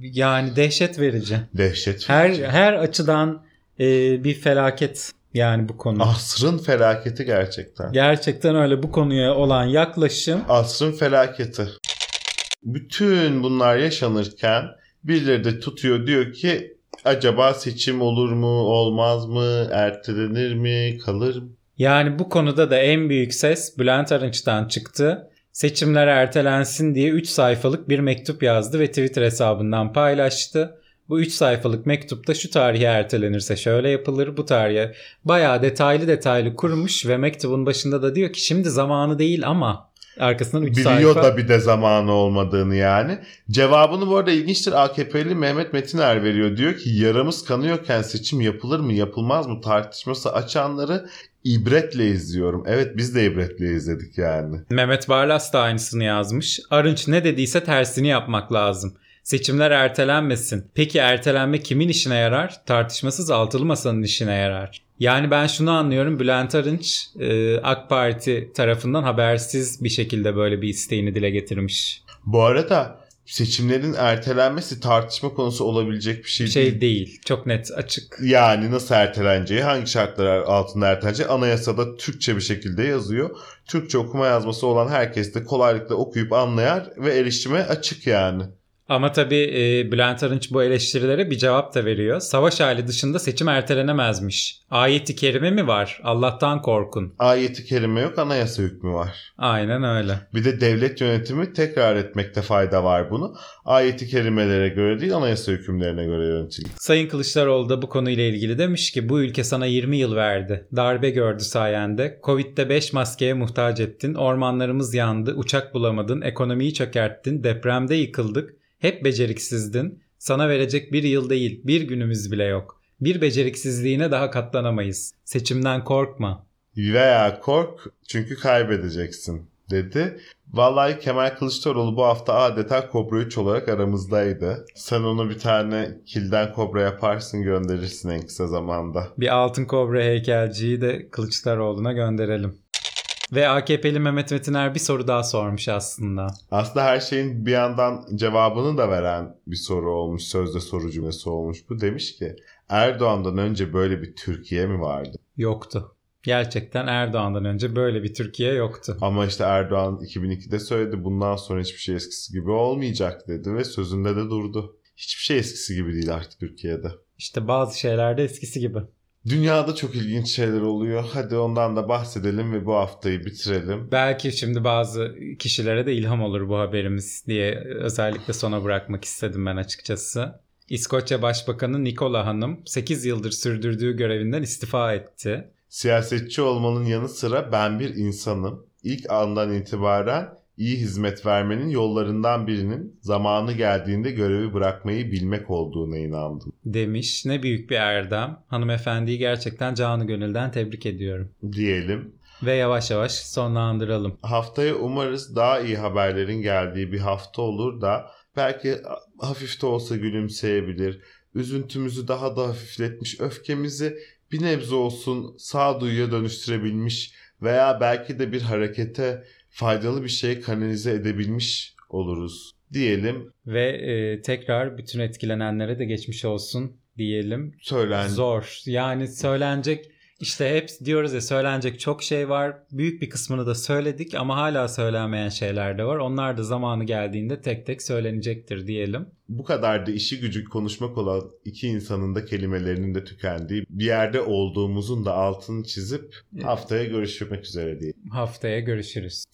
yani dehşet verici. Dehşet. Her her açıdan e, bir felaket yani bu konu. Asrın felaketi gerçekten. Gerçekten öyle bu konuya olan yaklaşım Asrın felaketi. Bütün bunlar yaşanırken birileri de tutuyor diyor ki acaba seçim olur mu olmaz mı ertelenir mi kalır mı? yani bu konuda da en büyük ses Bülent Arınç'tan çıktı. Seçimler ertelensin diye 3 sayfalık bir mektup yazdı ve Twitter hesabından paylaştı. Bu 3 sayfalık mektupta şu tarihe ertelenirse şöyle yapılır, bu tarihe bayağı detaylı detaylı kurmuş ve mektubun başında da diyor ki şimdi zamanı değil ama arkasından 3 Biliyor sayfa. da bir de zamanı olmadığını yani. Cevabını bu arada ilginçtir AKP'li Mehmet Metiner veriyor. Diyor ki yaramız kanıyorken seçim yapılır mı yapılmaz mı tartışması açanları ibretle izliyorum. Evet biz de ibretle izledik yani. Mehmet Barlas da aynısını yazmış. Arınç ne dediyse tersini yapmak lazım. Seçimler ertelenmesin. Peki ertelenme kimin işine yarar? Tartışmasız altılı masanın işine yarar. Yani ben şunu anlıyorum. Bülent Arınç e, AK Parti tarafından habersiz bir şekilde böyle bir isteğini dile getirmiş. Bu arada seçimlerin ertelenmesi tartışma konusu olabilecek bir şey, şey değil. değil. Çok net açık. Yani nasıl erteleneceği, hangi şartlar altında erteleneceği anayasada Türkçe bir şekilde yazıyor. Türkçe okuma yazması olan herkes de kolaylıkla okuyup anlayar ve erişime açık yani. Ama tabii e, Bülent Arınç bu eleştirilere bir cevap da veriyor. Savaş hali dışında seçim ertelenemezmiş. Ayeti kerime mi var? Allah'tan korkun. Ayeti kerime yok, anayasa hükmü var. Aynen öyle. Bir de devlet yönetimi tekrar etmekte fayda var bunu. Ayeti kerimelere göre değil, anayasa hükümlerine göre yönetilir. Sayın Kılıçdaroğlu da bu konuyla ilgili demiş ki bu ülke sana 20 yıl verdi. Darbe gördü sayende. Covid'de 5 maskeye muhtaç ettin. Ormanlarımız yandı. Uçak bulamadın. Ekonomiyi çökerttin. Depremde yıkıldık. Hep beceriksizdin. Sana verecek bir yıl değil, bir günümüz bile yok. Bir beceriksizliğine daha katlanamayız. Seçimden korkma. Veya kork çünkü kaybedeceksin dedi. Vallahi Kemal Kılıçdaroğlu bu hafta adeta Kobra 3 olarak aramızdaydı. Sen onu bir tane kilden kobra yaparsın gönderirsin en kısa zamanda. Bir altın kobra heykelciyi de Kılıçdaroğlu'na gönderelim. Ve AKP'li Mehmet Metiner bir soru daha sormuş aslında. Aslında her şeyin bir yandan cevabını da veren bir soru olmuş. Sözde soru cümlesi olmuş. Bu demiş ki Erdoğan'dan önce böyle bir Türkiye mi vardı? Yoktu. Gerçekten Erdoğan'dan önce böyle bir Türkiye yoktu. Ama işte Erdoğan 2002'de söyledi bundan sonra hiçbir şey eskisi gibi olmayacak dedi ve sözünde de durdu. Hiçbir şey eskisi gibi değil artık Türkiye'de. İşte bazı şeyler de eskisi gibi. Dünyada çok ilginç şeyler oluyor. Hadi ondan da bahsedelim ve bu haftayı bitirelim. Belki şimdi bazı kişilere de ilham olur bu haberimiz diye özellikle sona bırakmak istedim ben açıkçası. İskoçya Başbakanı Nicola Hanım 8 yıldır sürdürdüğü görevinden istifa etti. Siyasetçi olmanın yanı sıra ben bir insanım. İlk andan itibaren iyi hizmet vermenin yollarından birinin zamanı geldiğinde görevi bırakmayı bilmek olduğuna inandım. Demiş. Ne büyük bir erdem. Hanımefendiyi gerçekten canı gönülden tebrik ediyorum. Diyelim. Ve yavaş yavaş sonlandıralım. Haftaya umarız daha iyi haberlerin geldiği bir hafta olur da belki hafif de olsa gülümseyebilir. Üzüntümüzü daha da hafifletmiş, öfkemizi bir nebze olsun sağduyuya dönüştürebilmiş veya belki de bir harekete faydalı bir şey kanalize edebilmiş oluruz diyelim. Ve e, tekrar bütün etkilenenlere de geçmiş olsun diyelim. Söylen Zor. Yani söylenecek işte hep diyoruz ya söylenecek çok şey var. Büyük bir kısmını da söyledik ama hala söylenmeyen şeyler de var. Onlar da zamanı geldiğinde tek tek söylenecektir diyelim. bu kadar da işi gücü konuşmak olan iki insanın da kelimelerinin de tükendiği bir yerde olduğumuzun da altını çizip haftaya görüşmek üzere diye. Haftaya görüşürüz.